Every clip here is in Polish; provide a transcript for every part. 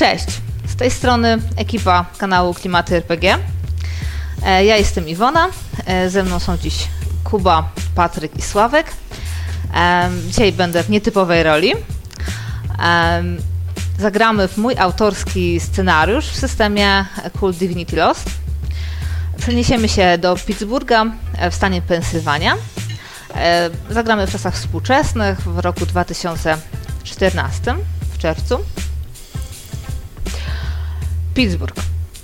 Cześć, z tej strony ekipa kanału Klimaty RPG. E, ja jestem Iwona, e, ze mną są dziś Kuba, Patryk i Sławek. E, dzisiaj będę w nietypowej roli. Zagramy w mój autorski scenariusz w systemie Cool Divinity Lost. Przeniesiemy się do Pittsburgha w stanie Pensylwania. Zagramy w czasach współczesnych w roku 2014 w czerwcu. Pittsburgh,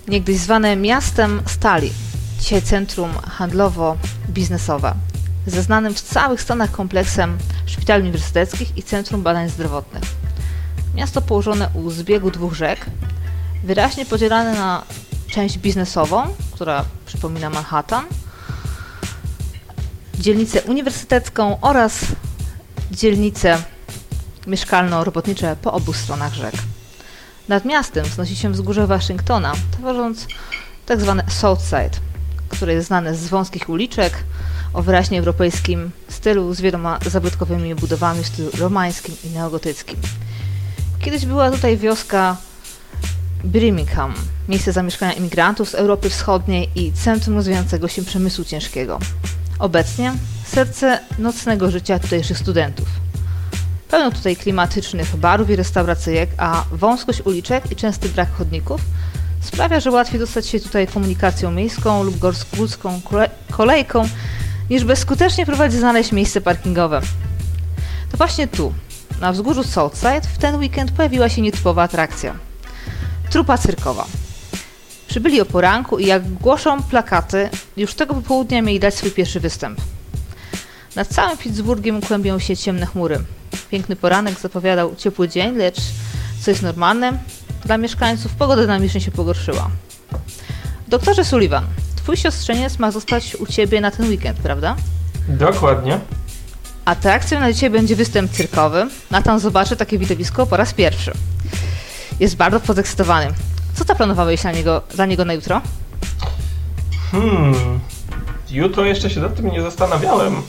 niegdyś zwane miastem stali, dzisiaj centrum handlowo-biznesowe, ze znanym w całych Stanach kompleksem szpitali uniwersyteckich i centrum badań zdrowotnych. Miasto położone u zbiegu dwóch rzek, wyraźnie podzielane na część biznesową, która przypomina Manhattan, dzielnicę uniwersytecką oraz dzielnice mieszkalno-robotnicze po obu stronach rzek. Nad miastem wznosi się wzgórze Waszyngtona, tworząc tak zwane Southside, które jest znane z wąskich uliczek o wyraźnie europejskim stylu z wieloma zabytkowymi budowami w stylu romańskim i neogotyckim. Kiedyś była tutaj wioska Birmingham, miejsce zamieszkania imigrantów z Europy Wschodniej i centrum rozwijającego się przemysłu ciężkiego. Obecnie serce nocnego życia tutejszych studentów – Pełno tutaj klimatycznych barów i restauracyjek, a wąskość uliczek i częsty brak chodników sprawia, że łatwiej dostać się tutaj komunikacją miejską lub górską kolejką, niż bezskutecznie próbować znaleźć miejsce parkingowe. To właśnie tu, na wzgórzu Southside, w ten weekend pojawiła się nietypowa atrakcja. Trupa cyrkowa. Przybyli o poranku i jak głoszą plakaty, już tego popołudnia mieli dać swój pierwszy występ. Nad całym Pittsburghem kłębią się ciemne chmury. Piękny poranek zapowiadał ciepły dzień, lecz co jest normalne dla mieszkańców, pogoda dynamicznie się pogorszyła. Doktorze Sullivan, twój siostrzeniec ma zostać u ciebie na ten weekend, prawda? Dokładnie. Atrakcją na dzisiaj będzie występ cyrkowy. Natan zobaczy takie widowisko po raz pierwszy. Jest bardzo podekscytowany. Co zaplanowałeś dla niego, dla niego na jutro? Hmm. Jutro jeszcze się nad tym nie zastanawiałem.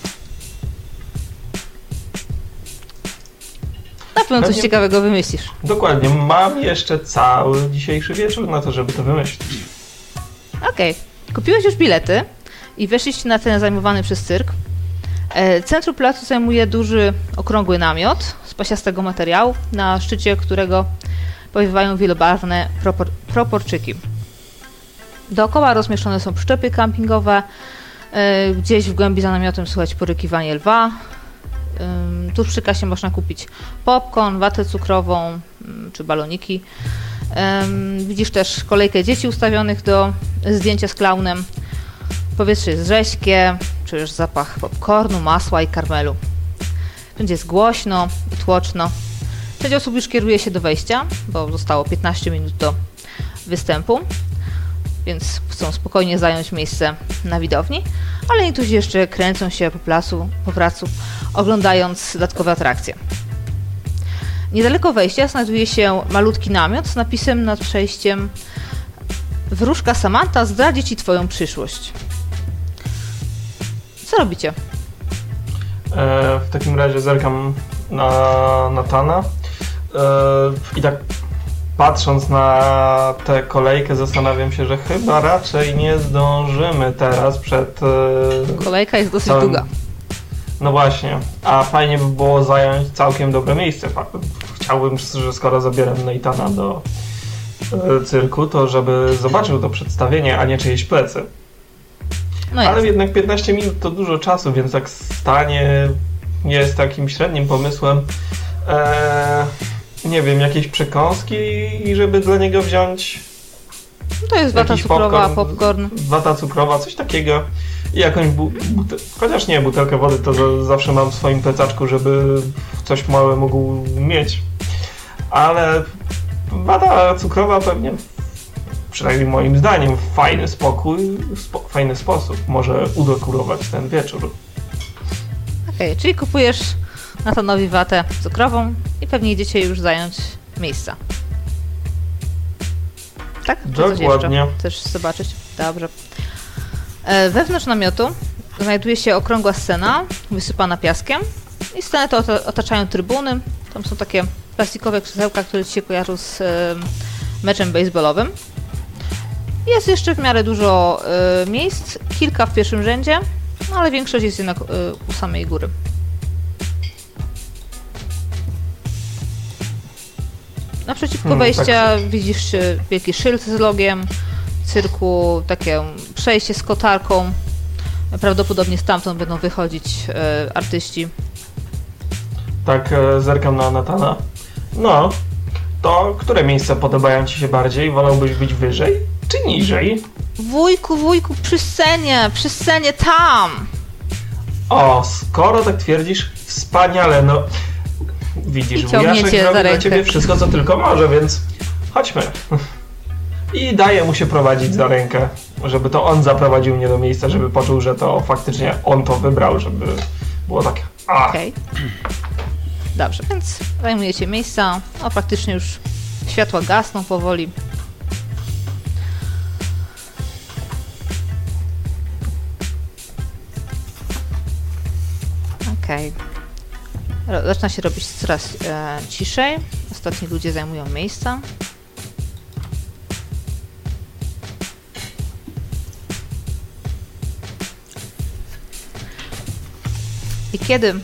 Pewno coś ciekawego wymyślisz. Dokładnie. Mam jeszcze cały dzisiejszy wieczór na to, żeby to wymyślić. Okej. Okay. Kupiłeś już bilety i weszliście na ten zajmowany przez cyrk. E, centrum placu zajmuje duży, okrągły namiot z pasiastego materiału, na szczycie którego powiewają wielobarwne propor proporczyki. Dookoła rozmieszczone są przyczepy kampingowe. E, gdzieś w głębi za namiotem słychać porykiwanie lwa, Tuż przy kasie można kupić popcorn, watę cukrową czy baloniki. Widzisz też kolejkę dzieci ustawionych do zdjęcia z klaunem. Powietrze jest rześkie, czujesz zapach popcornu, masła i karmelu. Będzie jest głośno i tłoczno. Część osób już kieruje się do wejścia, bo zostało 15 minut do występu, więc chcą spokojnie zająć miejsce na widowni, ale niektórzy jeszcze kręcą się po placu, po pracu oglądając dodatkowe atrakcje. Niedaleko wejścia znajduje się malutki namiot z napisem nad przejściem Wróżka Samantha zdradzi ci twoją przyszłość. Co robicie? E, w takim razie zerkam na Natana e, i tak patrząc na tę kolejkę zastanawiam się, że chyba raczej nie zdążymy teraz przed... E, Kolejka jest dosyć całym... długa. No właśnie, a fajnie by było zająć całkiem dobre miejsce. Chciałbym, że skoro zabieram Neitana do e, cyrku, to żeby zobaczył to przedstawienie, a nie czyjeś plecy. No Ale jednak 15 minut to dużo czasu, więc tak stanie jest takim średnim pomysłem. Eee, nie wiem, jakieś przekąski i żeby dla niego wziąć. To jest wata cukrowa, popcorn, popcorn. Wata cukrowa, coś takiego i jakąś bu chociaż nie, butelkę wody to zawsze mam w swoim plecaczku, żeby coś małe mógł mieć. Ale wada cukrowa pewnie, przynajmniej moim zdaniem, w fajny spokój, spo, fajny sposób może udekurować ten wieczór. Okej, okay, czyli kupujesz Natanowi watę cukrową i pewnie idziecie już zająć miejsca. Tak? Czy Dokładnie. Chcesz zobaczyć? Dobrze. E, wewnątrz namiotu znajduje się okrągła scena, wysypana piaskiem i scenę to otaczają trybuny. Tam są takie plastikowe krzesełka, które ci się kojarzą z meczem baseballowym. Jest jeszcze w miarę dużo y, miejsc, kilka w pierwszym rzędzie, no ale większość jest jednak u samej góry. Naprzeciwko Hmm, wejścia widzisz y, wielki szyld z logiem cyrku, takie przejście z kotarką. Prawdopodobnie stamtąd będą wychodzić y, artyści. Tak, e, zerkam na Natana. No, to które miejsca podobają Ci się bardziej? Wolałbyś być wyżej czy niżej? Wujku, wujku, przy scenie, przy scenie tam! O, skoro tak twierdzisz, wspaniale, no. Widzisz, I wujaszek robi dla ciebie wszystko, co tylko może, więc chodźmy. I daję mu się prowadzić za rękę, żeby to on zaprowadził mnie do miejsca, żeby poczuł, że to faktycznie on to wybrał, żeby było tak. A, Okej. Dobrze, więc zajmujecie miejsca. O, praktycznie już światła gasną powoli. Okej. Ro- Zaczyna się robić coraz e, ciszej. Ostatni ludzie zajmują miejsca. I kiedy,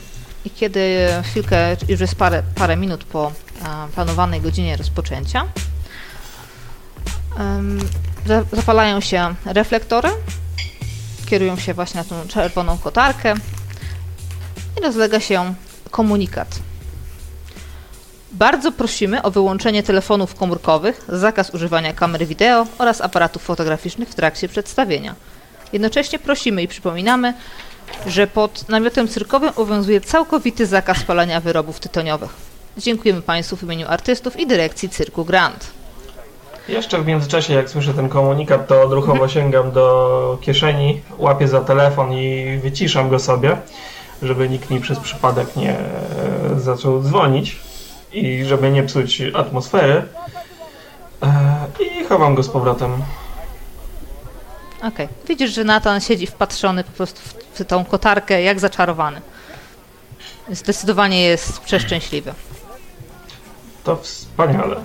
i kiedy chwilkę, już jest parę, parę minut po e, planowanej godzinie rozpoczęcia, za- zapalają się reflektory, kierują się właśnie na tą czerwoną kotarkę i rozlega się komunikat. Bardzo prosimy o wyłączenie telefonów komórkowych, zakaz używania kamer wideo oraz aparatów fotograficznych w trakcie przedstawienia. Jednocześnie prosimy i przypominamy, że pod namiotem cyrkowym obowiązuje całkowity zakaz palenia wyrobów tytoniowych. Dziękujemy Państwu w imieniu artystów i dyrekcji Cyrku Grand. Jeszcze w międzyczasie, jak słyszę ten komunikat, to odruchowo sięgam do kieszeni, łapię za telefon i wyciszam go sobie, żeby nikt mi przez przypadek nie e, zaczął dzwonić i żeby nie psuć atmosfery. E, I chowam go z powrotem. Okej. Widzisz, że Nathan siedzi wpatrzony po prostu w tą kotarkę, jak zaczarowany. Zdecydowanie jest przeszczęśliwy. To wspaniale.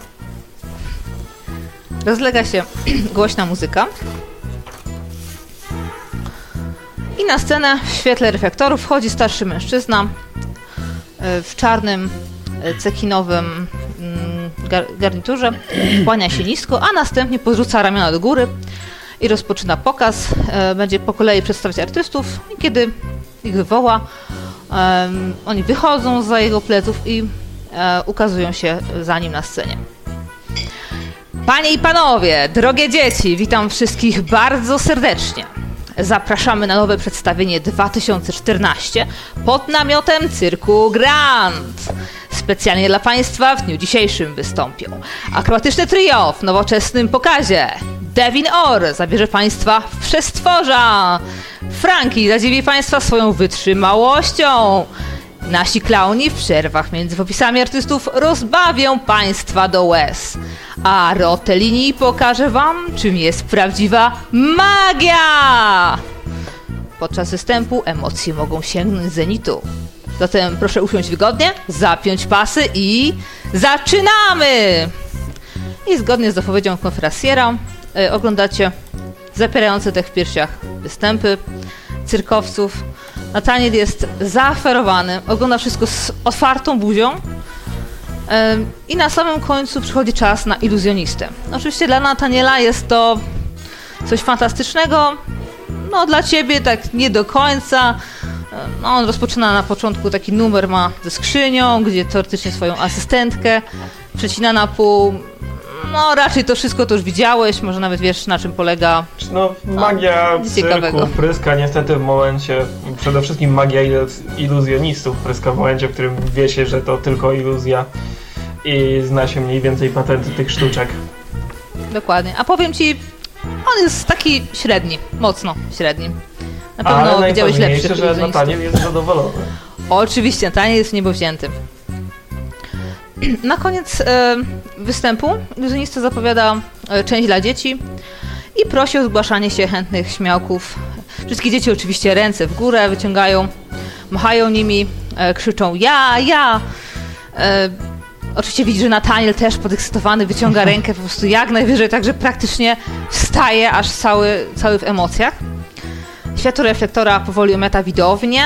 Rozlega się głośna muzyka. I na scenę w świetle reflektorów wchodzi starszy mężczyzna e, w czarnym, e, cekinowym mm, gar- garniturze. Kłania się nisko, a następnie podrzuca ramiona do góry i rozpoczyna pokaz. E, Będzie po kolei przedstawiać artystów i kiedy ich wywoła, oni wychodzą za jego pleców i ukazują się za nim na scenie. Panie i panowie, drogie dzieci, witam wszystkich bardzo serdecznie. Zapraszamy na nowe przedstawienie 2014 pod namiotem Cyrku Grand. Specjalnie dla Państwa w dniu dzisiejszym wystąpią akrobatyczne trio w nowoczesnym pokazie. Devin Orr zabierze Państwa w przestworza. Franki zadziwi Państwa swoją wytrzymałością. Nasi klauni w przerwach między popisami artystów rozbawią Państwa do łez. A Rotellini pokaże Wam, czym jest prawdziwa magia! Podczas występu emocje mogą sięgnąć zenitu. Zatem proszę usiąść wygodnie, zapiąć pasy i zaczynamy! I zgodnie z zapowiedzią konferencjera y, oglądacie zapierające dech w piersiach występy cyrkowców. Nataniel jest zaaferowany, ogląda wszystko z otwartą buzią. I na samym końcu przychodzi czas na iluzjonistę. Oczywiście dla Nataniela jest to coś fantastycznego. No dla ciebie tak nie do końca. No, on rozpoczyna na początku taki numer ma ze skrzynią, gdzie teoretycznie swoją asystentkę przecina na pół. No raczej to wszystko to już widziałeś, może nawet wiesz na czym polega No, magia nic cyrku ciekawego. pryska niestety w momencie, przede wszystkim magia iluz- iluzjonistów pryska w momencie, w którym wie się, że to tylko iluzja i zna się mniej więcej patenty tych sztuczek. Dokładnie. A powiem ci, on jest taki średni, mocno średni. Na pewno Ale widziałeś najważniejsze, że. Nataniel jest zadowolony. Oczywiście, Nataniel jest niebowzięty. Na koniec e, występu iluzjonista zapowiada e, część dla dzieci i prosi o zgłaszanie się chętnych śmiałków. Wszystkie dzieci oczywiście ręce w górę wyciągają, machają nimi, e, krzyczą ja, ja. Oczywiście widzi, że Nataniel też podekscytowany wyciąga rękę po prostu jak najwyżej, także praktycznie wstaje aż cały, cały w emocjach. Światło reflektora powoli omiata widownię,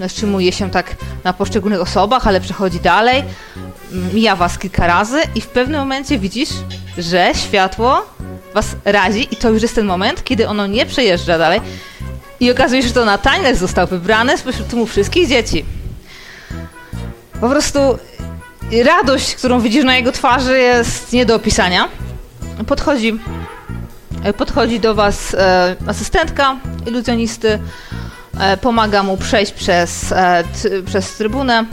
zatrzymuje się tak na poszczególnych osobach, ale przechodzi dalej. Mija was kilka razy i w pewnym momencie widzisz, że światło was razi i to już jest ten moment, kiedy ono nie przejeżdża dalej i okazuje się, że to Nataniel został wybrany spośród tłumu wszystkich dzieci. Po prostu radość, którą widzisz na jego twarzy jest nie do opisania. Podchodzi, podchodzi do was e, asystentka iluzjonisty, e, pomaga mu przejść przez, e, przez trybunę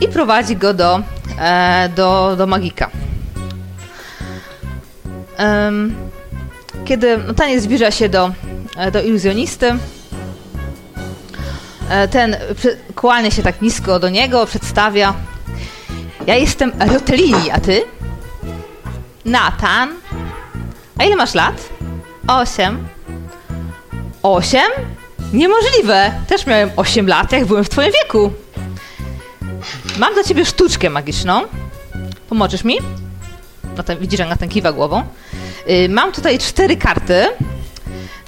i prowadzi go do, e, do, do magika. Kiedy Nataniel zbliża się do, e, do iluzjonisty, e, ten kłania się tak nisko do niego, przedstawia. Ja jestem Rotellini, a ty? Natan. A ile masz lat? Osiem. Osiem? Niemożliwe! Też miałem osiem lat, jak byłem w twoim wieku. Mam dla ciebie sztuczkę magiczną. Pomożesz mi? No ten, widzisz, jak na ten kiwa głową. Yy, mam tutaj cztery karty.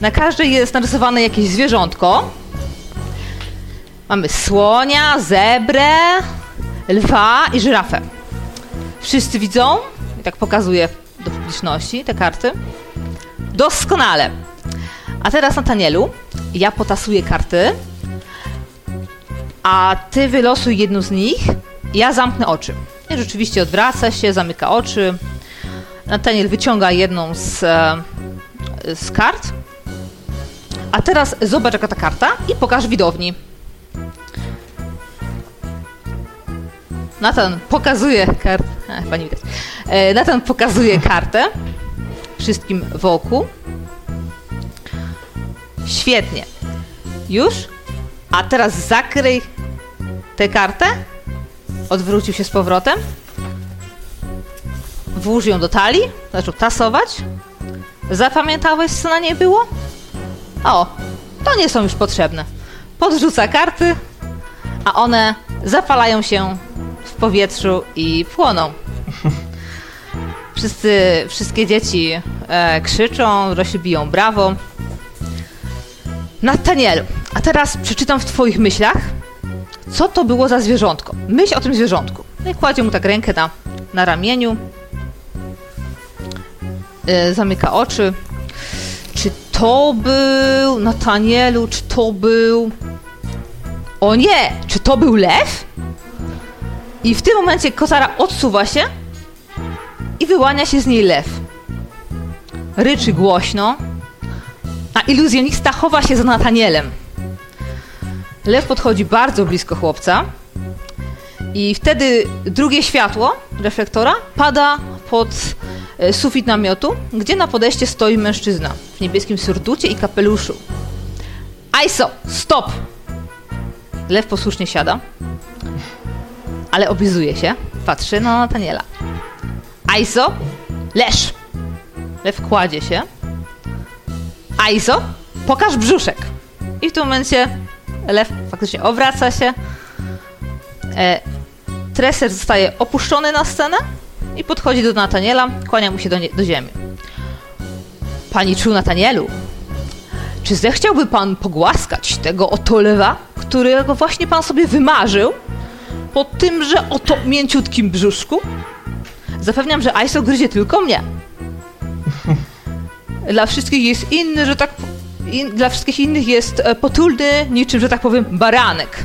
Na każdej jest narysowane jakieś zwierzątko. Mamy słonia, zebrę, lwa i żyrafę. Wszyscy widzą? I tak pokazuję do publiczności te karty. Doskonale. A teraz Natanielu, ja potasuję karty, a ty wylosuj jedną z nich, ja zamknę oczy. I rzeczywiście odwraca się, zamyka oczy. Nataniel wyciąga jedną z, e, z kart. A teraz zobacz jaka ta karta i pokaż widowni. Natan pokazuje kartę. Nie widać. E, Natan pokazuje kartę wszystkim wokół. Świetnie. Już? A teraz zakryj tę kartę. Odwrócił się z powrotem. Włóż ją do talii. Zaczął tasować. Zapamiętałeś, co na niej było? O, to nie są już potrzebne. Podrzuca karty, a one zapalają się w powietrzu i płoną. Wszyscy, wszystkie dzieci e, krzyczą, rośnie biją brawo. Natanielu, a teraz przeczytam w twoich myślach, co to było za zwierzątko. Myśl o tym zwierzątku. No i kładzie mu tak rękę na, na ramieniu. Yy, zamyka oczy. Czy to był... Natanielu, czy to był... O nie! Czy to był lew? I w tym momencie Kozara odsuwa się i wyłania się z niej lew. Ryczy głośno, a iluzjonista chowa się za Natanielem. Lew podchodzi bardzo blisko chłopca i wtedy drugie światło reflektora pada pod e, sufit namiotu, gdzie na podejście stoi mężczyzna w niebieskim surducie i kapeluszu. Aiso, stop! Lew posłusznie siada, ale oblizuje się, patrzy na Nataniela. Aiso, leż! Lew kładzie się. Aiso, pokaż brzuszek! I w tym momencie lew faktycznie obraca się. E, treser zostaje opuszczony na scenę i podchodzi do Nataniela, kłania mu się do, nie, do ziemi. Pani czuł Natanielu, czy zechciałby pan pogłaskać tego oto lewa, którego właśnie pan sobie wymarzył po tymże oto mięciutkim brzuszku? Zapewniam, że Aiso gryzie tylko mnie. Dla wszystkich jest inny, że tak in, dla wszystkich innych jest e, potulny, niczym, że tak powiem, baranek.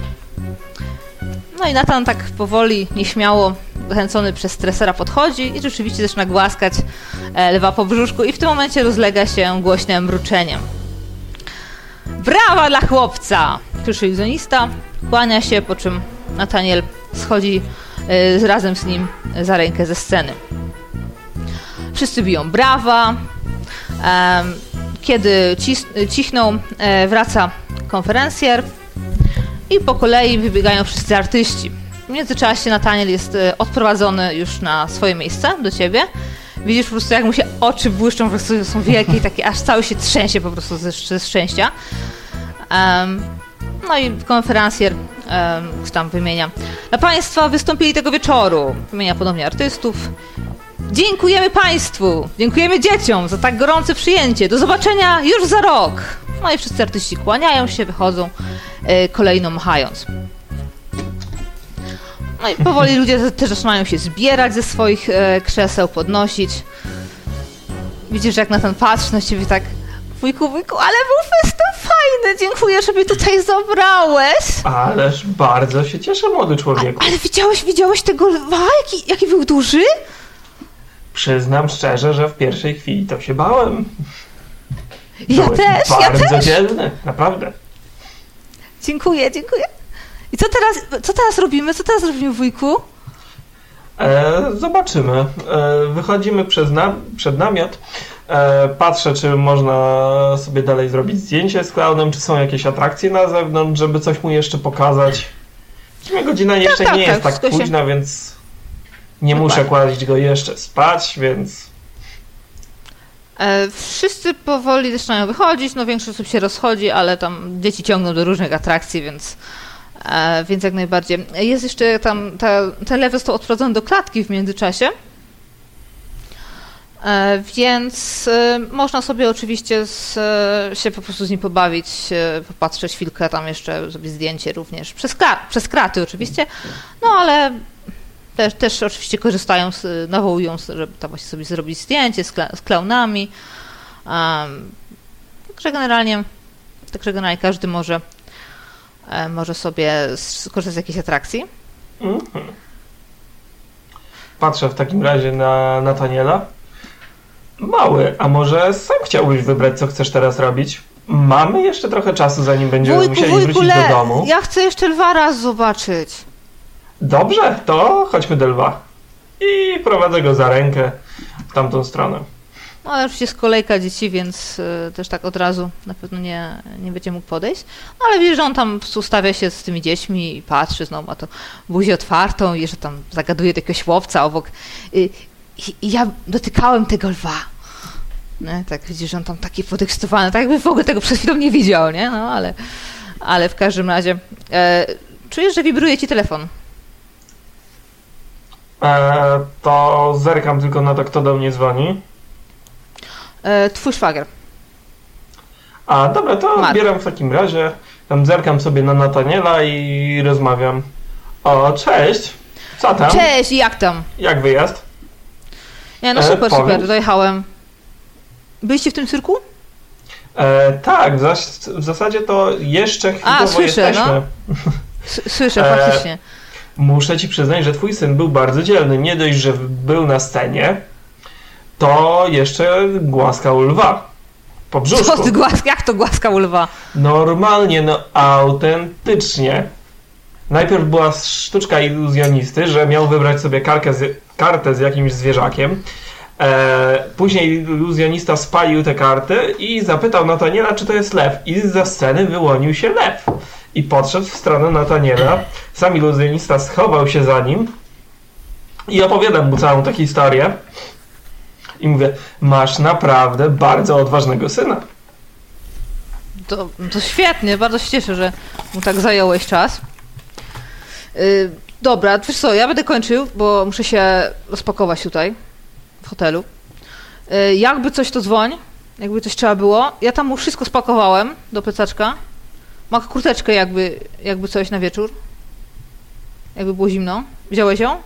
No i Nathan tak powoli, nieśmiało, zachęcony przez stresera podchodzi i rzeczywiście zaczyna głaskać e, lewa po brzuszku i w tym momencie rozlega się głośne mruczeniem. Brawa dla chłopca! Krzyczy iluzjonista, kłania się, po czym Nathaniel schodzi y, razem z nim za rękę ze sceny. Wszyscy biją brawa. Kiedy cichną, e, wraca konferencjer i po kolei wybiegają wszyscy artyści. W międzyczasie Nataniel jest e, odprowadzony już na swoje miejsce do ciebie. Widzisz po prostu, jak mu się oczy błyszczą, po prostu są wielkie i takie, aż cały się trzęsie po prostu ze, szczęścia. Um, no i konferencjer em, tam wymienia. Dla Państwa wystąpili tego wieczoru. Wymienia ponownie artystów. Dziękujemy Państwu, dziękujemy dzieciom za tak gorące przyjęcie. Do zobaczenia już za rok. No i wszyscy artyści kłaniają się, wychodzą, e, kolejno machając. No i powoli ludzie też zaczynają się zbierać ze swoich e, krzeseł, podnosić. Widzisz, jak na ten patrzy na ciebie tak wujku, wujku, ale był festyn fajny, dziękuję, że mnie tutaj zabrałeś. Ależ bardzo się cieszę, młody człowieku. Ale widziałeś, widziałeś tego lwa? Jaki, jaki był duży? Przyznam szczerze, że w pierwszej chwili to się bałem. Ja Byłeś też, ja bardzo też. dzielny, naprawdę. Dziękuję, dziękuję. I co teraz, co teraz robimy? Co teraz robimy, wujku? E, zobaczymy. E, wychodzimy przez na, przed namiot. E, patrzę, czy można sobie dalej zrobić zdjęcie z klaunem, czy są jakieś atrakcje na zewnątrz, żeby coś mu jeszcze pokazać. W godzina jeszcze tak, nie tak, jest tak późna, więc nie muszę kłaść go jeszcze spać, więc E, wszyscy powoli zaczynają wychodzić, no większość osób się rozchodzi, ale tam dzieci ciągną do różnych atrakcji, więc, e, więc jak najbardziej. Jest jeszcze tam, ta, ten lew został odprowadzony do klatki w międzyczasie, e, więc można sobie oczywiście z, się po prostu z nim pobawić, popatrzeć chwilkę, tam jeszcze zrobić zdjęcie również, przez, kra- przez kraty oczywiście, no ale też, też oczywiście korzystają, z, nawołują, żeby tam właśnie sobie zrobić zdjęcie z, kla- z klaunami. Um, także generalnie, także generalnie każdy może, e, może sobie skorzystać z jakiejś atrakcji. Mhm. Patrzę w takim razie na Nataniela. Mały, a może sam chciałbyś wybrać, co chcesz teraz robić? Mamy jeszcze trochę czasu, zanim będziemy Wujku, musieli wujku, wrócić le, do domu. ja chcę jeszcze lwa raz zobaczyć. Dobrze, to chodźmy do lwa. I prowadzę go za rękę w tamtą stronę. No ale oczywiście jest kolejka dzieci, więc y, też tak od razu na pewno nie, nie będzie mógł podejść. No ale widzisz, że on tam po prostu stawia się z tymi dziećmi i patrzy, znowu ma to buzię otwartą i że tam zagaduje do jakiegoś chłopca obok. Y, I, i ja dotykałem tego lwa. Nie? Tak widzisz, że on tam taki podekscytowany, tak jakby w ogóle tego przed chwilą nie widział, nie? No ale, ale w każdym razie e, czujesz, że wibruje ci telefon. E, to zerkam tylko na to, kto do mnie dzwoni. E, twój szwagier. A dobra, to Mark. odbieram w takim razie. Tam zerkam sobie na Nataniela i rozmawiam. O, cześć. Co tam? Cześć, jak tam? Jak wyjazd? Nie, no E, super, powiem- super, dojechałem. Byliście w tym cyrku? E, tak, w, w zasadzie to jeszcze chwilowo słyszę, jesteśmy. S- Słyszę, E, faktycznie. Muszę ci przyznać, że twój syn był bardzo dzielny. Nie dość, że był na scenie, to jeszcze głaskał lwa. Po Co brzuszku. ty głask, jak to głaskał lwa? Normalnie, no autentycznie. Najpierw była sztuczka iluzjonisty, że miał wybrać sobie z, kartę z jakimś zwierzakiem. E, później iluzjonista spalił tę kartę i zapytał Nataniela, czy to jest lew. I za sceny wyłonił się lew. I podszedł w stronę Nataniela. Sam iluzjonista schował się za nim i opowiadam mu całą tę historię. I mówię, masz naprawdę bardzo odważnego syna. To, to świetnie, bardzo się cieszę, że mu tak zająłeś czas. Yy, dobra, wiesz co, ja będę kończył, bo muszę się rozpakować tutaj, w hotelu. Yy, jakby coś to dzwoń, jakby coś trzeba było. Ja tam mu wszystko spakowałem do plecaczka. Ma kurteczkę jakby, jakby coś na wieczór. Jakby było zimno. Wziąłeś ją?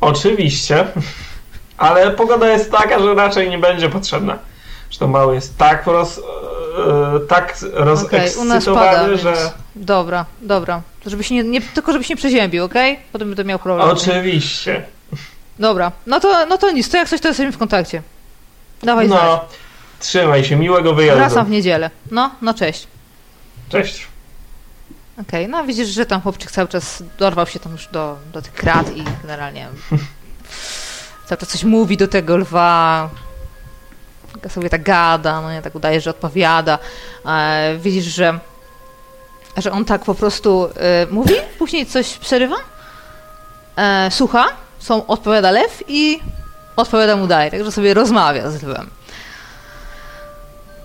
Oczywiście, ale pogoda jest taka, że raczej nie będzie potrzebna. Zresztą mały jest tak roz, e, tak rozekscytowany, więc... że Dobra, dobra. To żebyś nie, nie, tylko żebyś nie przeziębił, okej? Potem będę miał problem. oczywiście. Dobra, no to, no to nic, to jak coś, to jesteśmy w kontakcie. Dawaj znać. No, trzymaj się, miłego wyjazdu. Wracam w niedzielę. No, no cześć. Cześć. Okej, no widzisz, że tam chłopczyk cały czas dorwał się tam już do, do tych krat i generalnie cały czas coś mówi do tego lwa. Sobie tak gada, no nie, tak udaje, że odpowiada. E, widzisz, że, że on tak po prostu e, mówi, później coś przerywa, e, słucha, są, odpowiada lew i odpowiada mu dalej, także sobie rozmawia z lwem.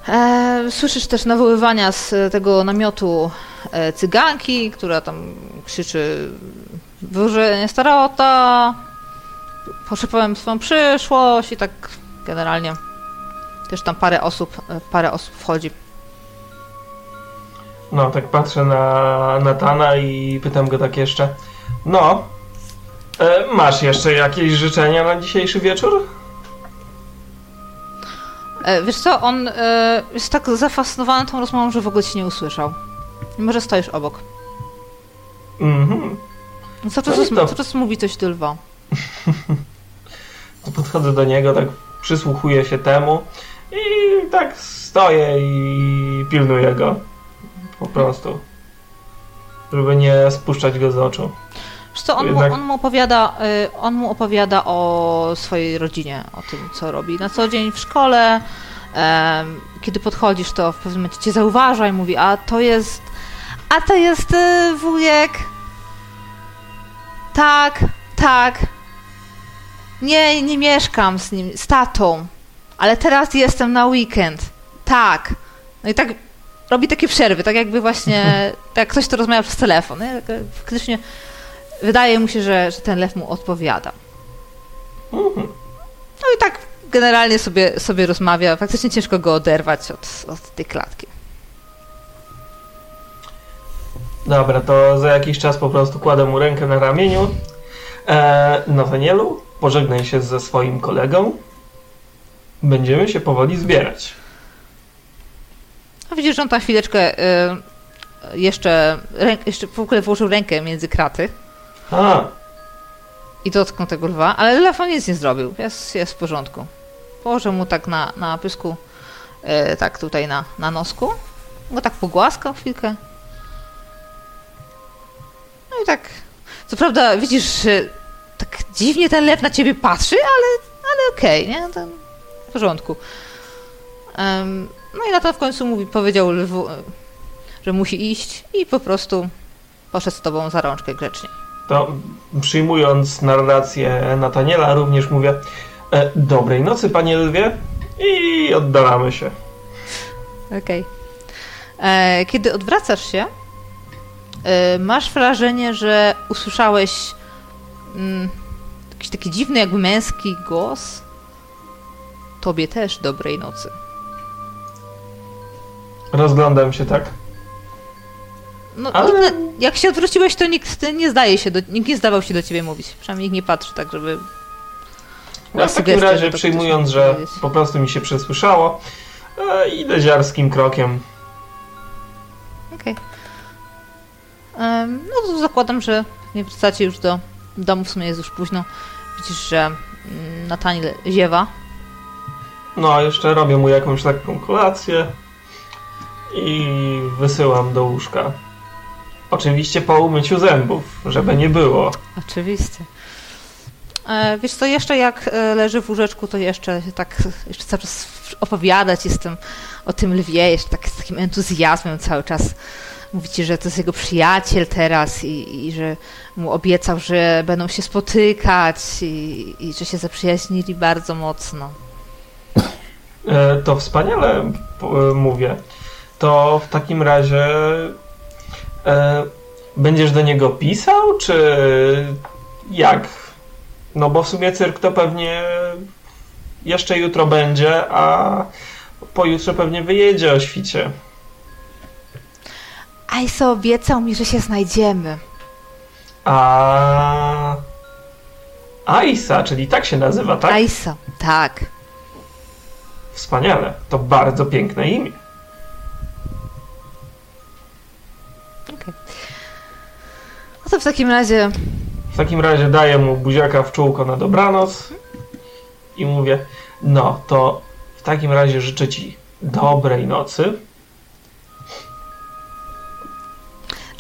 E, słyszysz też nawoływania z tego namiotu e, cyganki, która tam krzyczy wyłożenie starota, poszypałem swoją przyszłość i tak generalnie też tam parę osób, e, parę osób wchodzi. No, tak patrzę na Natana i pytam go tak jeszcze. No, e, masz jeszcze jakieś życzenia na dzisiejszy wieczór? E, wiesz co, on e, jest tak zafascynowany tą rozmową, że w ogóle ci nie usłyszał. Mimo, że stoisz obok. Mhm. No Cały czas, No to- cały czas mówi coś do lwa. To podchodzę do niego, tak przysłuchuję się temu i tak stoję i pilnuję go. Po prostu. Żeby nie spuszczać go z oczu. Wiesz co, on, Jednak- mu, on, mu opowiada, y, on mu opowiada o swojej rodzinie, o tym, co robi na co dzień w szkole. Kiedy podchodzisz, to w pewnym momencie cię zauważa i mówi, a to jest, a to jest y, wujek. Tak, tak. Nie, nie mieszkam z nim, z tatą, ale teraz jestem na weekend. Tak. No i tak robi takie przerwy, tak jakby właśnie, tak jak ktoś to rozmawia przez telefon. Nie? Tak, e, Faktycznie wydaje mu się, że, że ten lew mu odpowiada. No i tak generalnie sobie, sobie rozmawia. Faktycznie ciężko go oderwać od, od tej klatki. Dobra, to za jakiś czas po prostu kładę mu rękę na ramieniu. E, Nathanielu, pożegnaj się ze swoim kolegą. Będziemy się powoli zbierać. A widzisz, że on tam chwileczkę y, jeszcze, rę, jeszcze w ogóle włożył rękę między kraty I dotknął tego lwa, ale lew on nic nie zrobił. Jest, jest w porządku. Położył mu tak na, na pysku, y, tak tutaj na, na nosku. Go tak pogłaskał chwilkę. No i tak. Co prawda widzisz, że tak dziwnie ten lew na ciebie patrzy, ale, ale okej, nie? To w porządku. Em, no i na to w końcu mówi, powiedział lwu, e, że musi iść i po prostu poszedł z tobą za rączkę grzecznie. To przyjmując narrację Nataniela, również mówię e, dobrej nocy, panie lwie i oddalamy się. Okej. E, Kiedy odwracasz się, e, masz wrażenie, że usłyszałeś mm, jakiś taki dziwny, jakby męski głos. Tobie też dobrej nocy. Rozglądam się tak. No, Ale- nikt, jak się odwróciłeś, to nikt nie zdaje się, do, nikt nie zdawał się do ciebie mówić. Przynajmniej nikt nie patrzy tak, żeby... No, w takim razie przyjmując, że po prostu mi się przesłyszało, e, idę ziarskim krokiem. Okej. Em, No to zakładam, że nie wracacie już do domu, w sumie jest już późno. Widzisz, że mm, Nathaniel ziewa. No, jeszcze robię mu jakąś lekką kolację i wysyłam do łóżka. Oczywiście po umyciu zębów, żeby nie było. Oczywiście. E, wiesz co, jeszcze jak e, leży w łóżeczku, to jeszcze tak, jeszcze cały czas opowiadać jestem o tym lwie, jeszcze tak z takim entuzjazmem cały czas. Mówicie, że to jest jego przyjaciel teraz i, i że mu obiecał, że będą się spotykać i, i że się zaprzyjaźnili bardzo mocno. E, To wspaniale mówię. To w takim razie e, będziesz do niego pisał, czy jak? No bo w sumie cyrk to pewnie jeszcze jutro będzie, a pojutrze pewnie wyjedzie o świcie. Ajso obiecał mi, że się znajdziemy. A Aisa, czyli tak się nazywa, tak? Ajso, tak. Wspaniale. To bardzo piękne imię. To w takim razie W takim razie daję mu buziaka w czółko na dobranoc i mówię, no to w takim razie życzę ci dobrej nocy.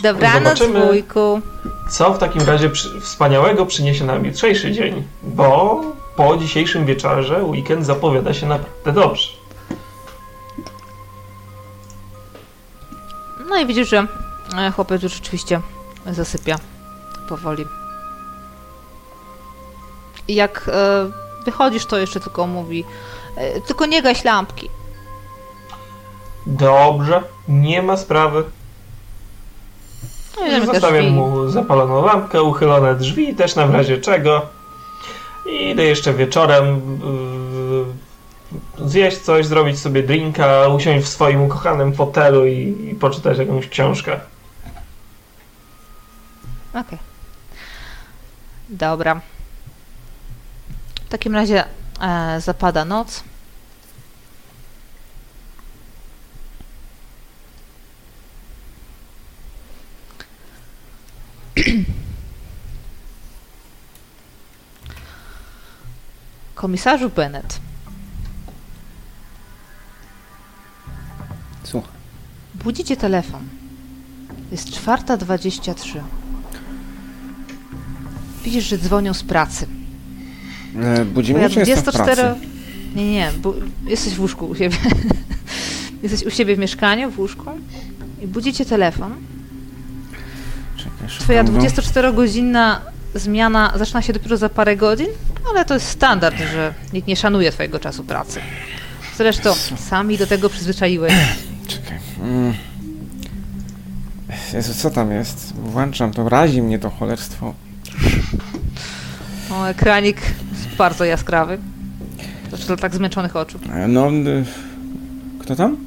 dobranoc Zobaczymy. wujku. Co w takim razie przy, wspaniałego przyniesie nam jutrzejszy dzień, bo po dzisiejszym wieczorze weekend zapowiada się naprawdę dobrze. No i widzisz, że e, chłopiec już rzeczywiście zasypia powoli. I jak e, wychodzisz, to jeszcze tylko mówi e, tylko nie gaś lampki. Dobrze, nie ma sprawy. No Zostawiam mu zapaloną lampkę, uchylone drzwi, też na razie czego. I idę jeszcze wieczorem yy, zjeść coś, zrobić sobie drinka, usiąść w swoim ukochanym fotelu i, i poczytać jakąś książkę. Okej. Dobra. W takim razie e, zapada noc. Komisarzu Bennett, Słuchaj. budzicie telefon. Jest 4.23. Widzisz, że dzwonią z pracy. E, budzi mnie, Twoja czy jestem w 24... pracy? Nie, nie, bu... jesteś w łóżku u siebie. jesteś u siebie w mieszkaniu, w łóżku i budzicie telefon. Czekaj, Twoja go. 24-godzinna zmiana zaczyna się dopiero za parę godzin, ale to jest standard, że nikt nie szanuje twojego czasu pracy. Zresztą sami do tego przyzwyczaiłeś. Czekaj. Mm. Jezu, co tam jest? Włączam to, razi mnie to cholerstwo. O, ekranik bardzo jaskrawy. Zresztą dla tak zmęczonych oczu. E, No, y, kto tam?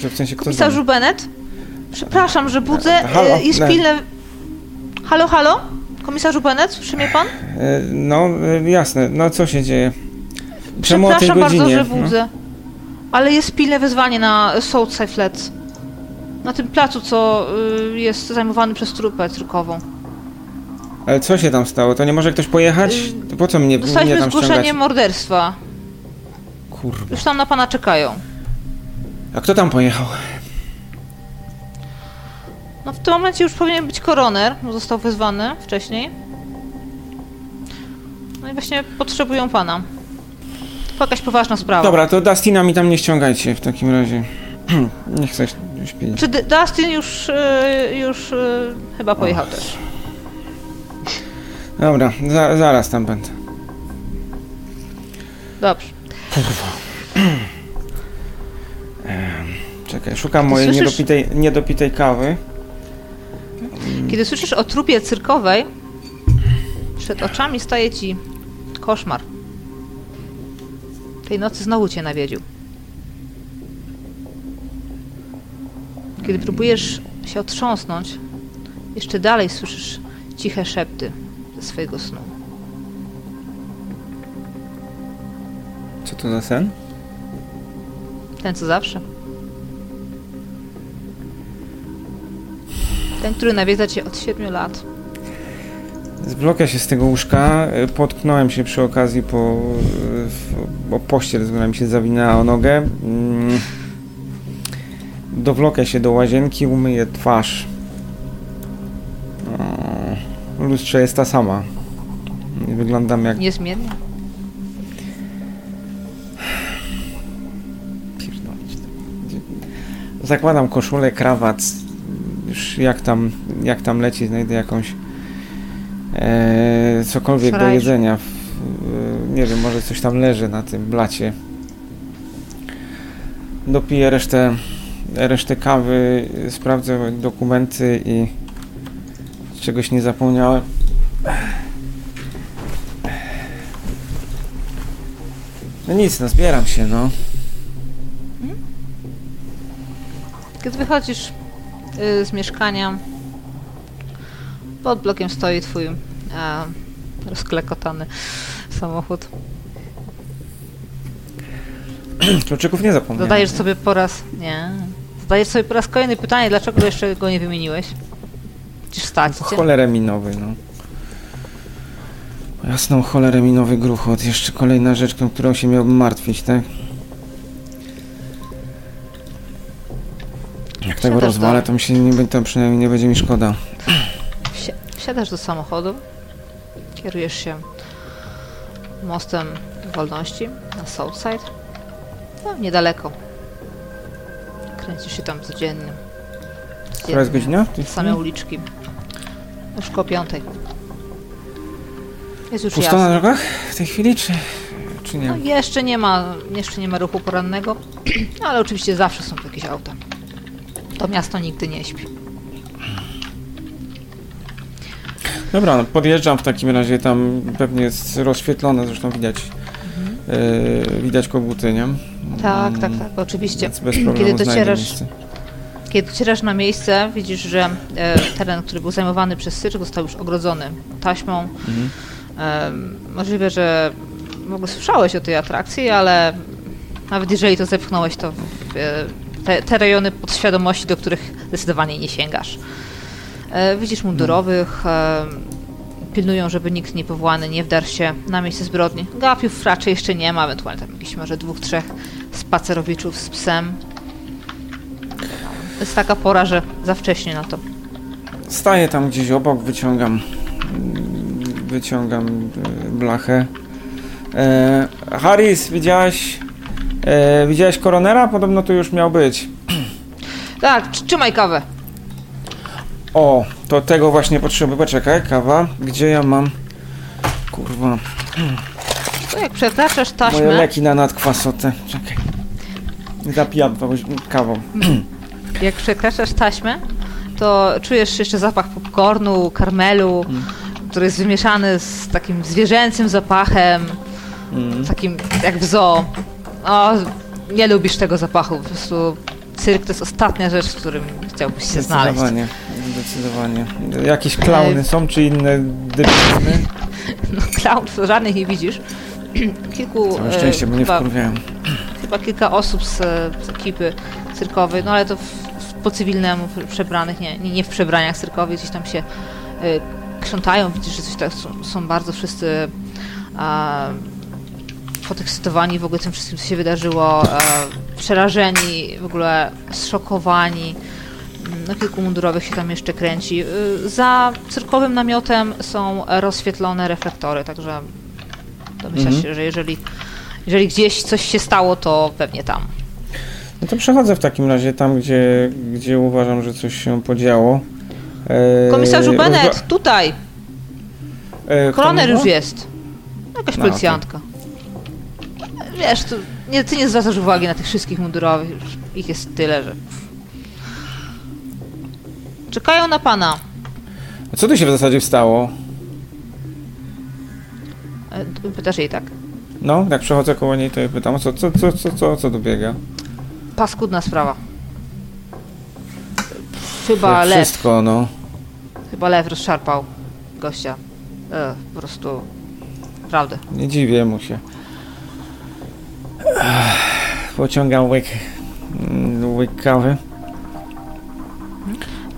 Że w sensie kto Komisarzu? Bennett? Przepraszam, że budzę. Halo, e, Jest ne. pilne. Halo, halo? Komisarzu Bennett, słyszy mnie pan? E, No, e, jasne, no co się dzieje? Czemu Przepraszam bardzo, że budzę. Ale jest pilne wezwanie na Southside Flats. Na tym placu, co y, jest zajmowany przez trupę cyrkową. Ale co się tam stało? To nie może ktoś pojechać? Y, To po co mnie, mnie Dostaliśmy tam zgłoszenie ściągać? morderstwa. Kurwa. Już tam na pana czekają. A kto tam pojechał? No w tym momencie już powinien być koroner, bo został wezwany wcześniej. No i właśnie potrzebują pana. To jakaś poważna sprawa. Dobra, to Dustina mi tam nie ściągajcie w takim razie. nie chcę śpić. Czy D- Dustin już, y, już y, chyba pojechał też? Dobra, za, zaraz tam będę. Dobrze. Czekaj, szukam Ty mojej słyszysz- niedopitej, niedopitej kawy. Kiedy słyszysz o trupie cyrkowej, przed oczami staje ci koszmar. Tej nocy znowu cię nawiedził. Kiedy próbujesz się otrząsnąć, jeszcze dalej słyszysz ciche szepty ze swojego snu. Co to za sen? Ten co zawsze. Ten, który nawiedza cię od siedmiu lat. Zwlokę się z tego łóżka, y, potknąłem się przy okazji po, bo pościel która mi się zawinęła o nogę. Mm. Dowlokę się do łazienki, umyję twarz. Lustrze jest ta sama. Nie Wyglądam jak Niezmiennie. Pierdolić. Zakładam koszulę, krawat. Już jak tam, jak tam leci, znajdę jakąś e, cokolwiek do jedzenia. W, e, nie wiem, może coś tam leży na tym blacie. Dopiję resztę, resztę kawy, sprawdzę dokumenty i czegoś nie zapomniałem. No nic, no zbieram się, no. Kiedy wychodzisz y, z mieszkania, pod blokiem stoi twój e, rozklekotany samochód. Kluczyków nie zapomniałem. Zadajesz sobie po raz... Nie. Zadajesz sobie po raz kolejny pytanie, dlaczego jeszcze go nie wymieniłeś? Przecież stać cię. Cholerę minowy, no. Jasną cholerę minowy gruchot. Jeszcze kolejna rzecz, którą się miałbym martwić, tak? Jak tego Siadasz rozwalę, do- to mi się nie, będzie- to przynajmniej nie będzie mi szkoda. Wsi- Wsiadasz do samochodu, kierujesz się mostem wolności na Southside. No, niedaleko. Kręcisz się tam codziennie. Która jest Codziennie. godzina? w tej Same chwili? uliczki. Już koło piątej. Jest już Pusto na jasno. drogach w tej chwili, czy, czy No, nie? jeszcze nie ma, jeszcze nie ma ruchu porannego, ale oczywiście zawsze są tu jakieś auta. To miasto nigdy nie śpi. Dobra, no podjeżdżam w takim razie, tam pewnie jest rozświetlone, zresztą widać, yy, widać koguty, nie? Tak, Mm, tak, tak, oczywiście. Więc bez problemu Kiedy znajdę docierasz, miejsce. Kiedy docierasz na miejsce, widzisz, że e, teren, który był zajmowany przez cyrk, został już ogrodzony taśmą. Mhm. Możliwe, że w ogóle słyszałeś o tej atrakcji, ale nawet jeżeli to zepchnąłeś, to e, te, te rejony podświadomości, do których zdecydowanie nie sięgasz. E, widzisz mundurowych, e, pilnują, żeby nikt niepowołany nie wdarł się na miejsce zbrodni. Gapiów raczej jeszcze nie ma, ewentualnie tam jakichś może dwóch, trzech spacerowiczów z psem. Jest taka pora, że za wcześnie na to. Staję tam gdzieś obok, wyciągam wyciągam e, blachę. E, Harris, widziałaś e, widziałaś koronera? Podobno tu już miał być. Tak, tr- trzymaj kawę. O, to tego właśnie potrzebuję. Poczekaj, kawa. Gdzie ja mam? Kurwa, To jak przekraczasz moje taśmę, leki na nadkwasotę. Czekaj. Zapijam kawą. jak przekraczasz taśmę, to czujesz jeszcze zapach popcornu, karmelu, Mm. który jest wymieszany z takim zwierzęcym zapachem, Mm. takim jak w zoo. O, nie lubisz tego zapachu, po prostu cyrk to jest ostatnia rzecz, w którym chciałbyś się znaleźć. Zdecydowanie, zdecydowanie. Jakieś klauny są, czy inne debilizmy? No, klaunów żadnych nie widzisz. Kilku, Całe e, szczęście, bo nie chyba, wkurwiałem. chyba kilka osób z, z ekipy cyrkowej, no ale to w, po cywilnemu przebranych, nie, nie, nie w przebraniach cyrkowych, gdzieś tam się y, krzątają, widzisz, że coś tak są, są bardzo wszyscy a, podekscytowani w ogóle tym wszystkim, co się wydarzyło, e, przerażeni, w ogóle zszokowani. Mm, No, kilku mundurowych się tam jeszcze kręci. Y, Za cyrkowym namiotem są rozświetlone reflektory, także domyślasz Mhm. się, że jeżeli, jeżeli gdzieś coś się stało, to pewnie tam. No to przechodzę w takim razie tam, gdzie, gdzie uważam, że coś się podziało. E, Komisarzu rozwa- Bennett, tutaj! E, już jest. Jakaś No, policjantka. Wiesz, to nie, ty nie zwracasz uwagi na tych wszystkich mundurowych, już ich jest tyle, że... Czekają na pana. A co tu się w zasadzie stało? E, Pytasz jej tak. No, jak przechodzę koło niej, to jej pytam, co, co, co, co, co, co tu biega? Paskudna sprawa. Chyba Jak lew, Wszystko, no. chyba lew rozszarpał gościa. E, po prostu... Prawdę. Nie dziwię mu się. Ech, Pociągam łyk, mm, łyk kawy.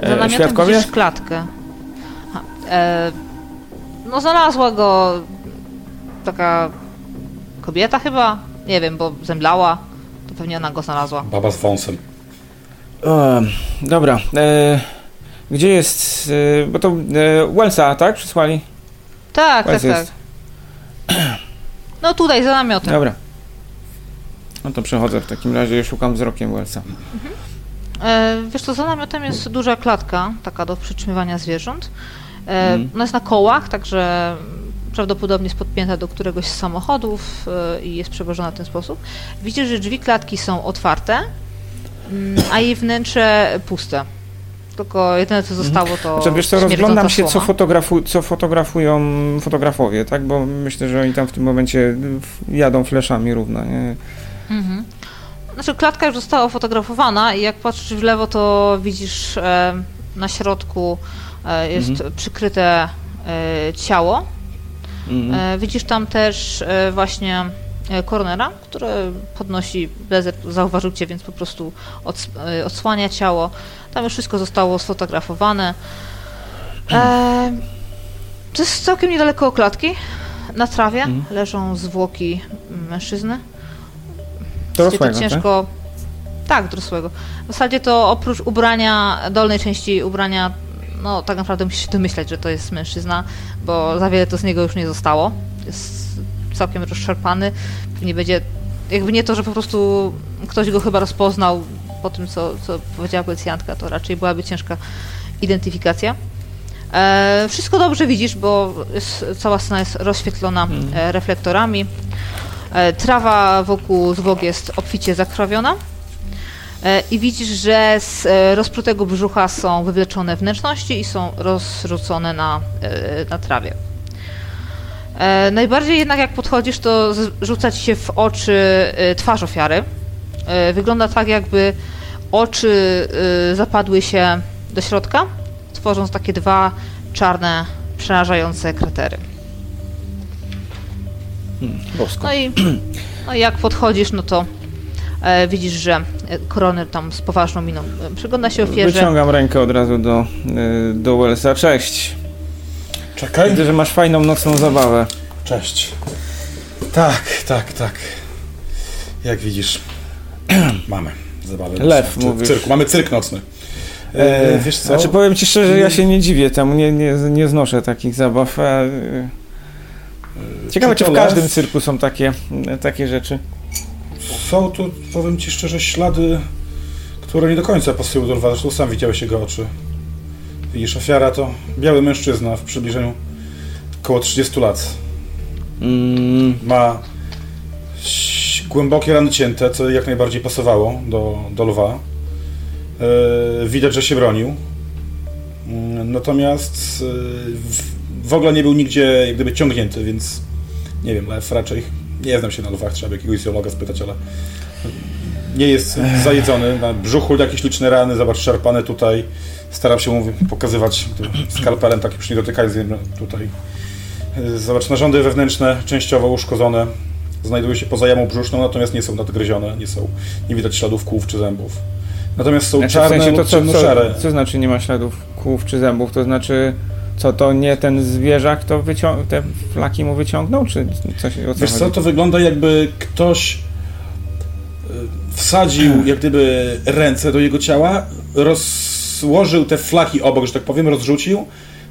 Za E, świadkowie? widzisz klatkę. E, no znalazła go taka kobieta chyba, nie wiem, bo zemdlała, pewnie ona go znalazła. Baba z wąsem. E, dobra. E, gdzie jest... E, bo to e, Wellsa, tak? Przysłali? Tak, tak, Wells tak. jest. No tutaj, za namiotem. Dobra. No to przechodzę w takim razie i szukam wzrokiem Wellsa. E, wiesz co, za namiotem jest duża klatka, taka do przytrzymywania zwierząt. E, Mhm. Ona jest na kołach, także prawdopodobnie jest podpięta do któregoś z samochodów e, i jest przewożona w ten sposób. Widzisz, że drzwi klatki są otwarte, mm, a jej wnętrze puste. Tylko jedyne co zostało to Znaczy, wiesz co, rozglądam się, co, fotografu- co fotografują fotografowie, tak? Bo myślę, że oni tam w tym momencie w- jadą fleszami równo, nie? Mhm. Znaczy klatka już została fotografowana i jak patrzysz w lewo, to widzisz e, na środku e, jest Mhm. przykryte e, ciało. Mhm. E, widzisz tam też e, właśnie e, koronera, który podnosi blazer, zauważył cię, więc po prostu ods- odsłania ciało. Tam już wszystko zostało sfotografowane. E, to jest całkiem niedaleko klatki. Na trawie Mhm. leżą zwłoki mężczyzny. Dorosłego, to ciężko. Tak, dorosłego. W zasadzie to oprócz ubrania, dolnej części ubrania, no tak naprawdę musisz się domyślać, że to jest mężczyzna, bo za wiele to z niego już nie zostało. Jest całkiem rozszarpany. Nie będzie. Jakby nie to, że po prostu ktoś go chyba rozpoznał po tym, co, co powiedziała policjantka, to raczej byłaby ciężka identyfikacja. E, wszystko dobrze widzisz, bo jest, cała scena jest rozświetlona e, reflektorami. E, trawa wokół zwłok jest obficie zakrwawiona. E, I widzisz, że z e, rozprutego brzucha są wywleczone wnętrzności i są rozrzucone na, e, na trawie. Najbardziej jednak jak podchodzisz, to rzuca ci się w oczy twarz ofiary. Wygląda tak, jakby oczy zapadły się do środka, tworząc takie dwa czarne, przerażające kratery. Bosko. No i, no jak podchodzisz, no to widzisz, że e, koroner tam z poważną miną e, przygląda się ofierze. Wyciągam rękę od razu do, do Wellsa. Cześć. Czekaj. Widzę, że masz fajną nocną zabawę. Cześć. Tak, tak, tak. Jak widzisz, mamy zabawę. Lew, mówisz. Cyrku. Mamy cyrk nocny. E, wiesz co? Znaczy powiem ci szczerze, ja się nie dziwię temu, nie, nie, nie znoszę takich zabaw. Ciekawe, czy to w każdym lew? cyrku są takie, takie rzeczy. Są tu, powiem ci szczerze, ślady, które nie do końca pasują do lwa. Zresztą sam widziałeś jego oczy. Widzisz, ofiara to biały mężczyzna w przybliżeniu około 30 lat. Mm, Ma głębokie rany cięte, co jak najbardziej pasowało do, do lwa. E, widać, że się bronił. Mm, Natomiast e, w, w ogóle nie był nigdzie jak gdyby ciągnięty, więc nie wiem, lew raczej nie znam się na lwach, trzeba by jakiegoś zoologa spytać, ale nie jest zajedzony. Na brzuchu jakieś liczne rany, zobacz, szarpane tutaj. Staram się mu pokazywać skalpelem, tak już nie dotykając tutaj. Zobacz, narządy wewnętrzne częściowo uszkodzone. Znajdują się poza jamą brzuszną, natomiast nie są nadgryzione, nie są, nie widać śladów kłów czy zębów. Natomiast są znaczy, w czarne sensie to co, co, co znaczy nie ma śladów kłów czy zębów? To znaczy, co to nie ten zwierzak, to wycią- te flaki mu wyciągnął, czy coś o co Wiesz co, chodzi? to wygląda jakby ktoś e, wsadził jak gdyby ręce do jego ciała, rozłożył te flaki obok, że tak powiem, rozrzucił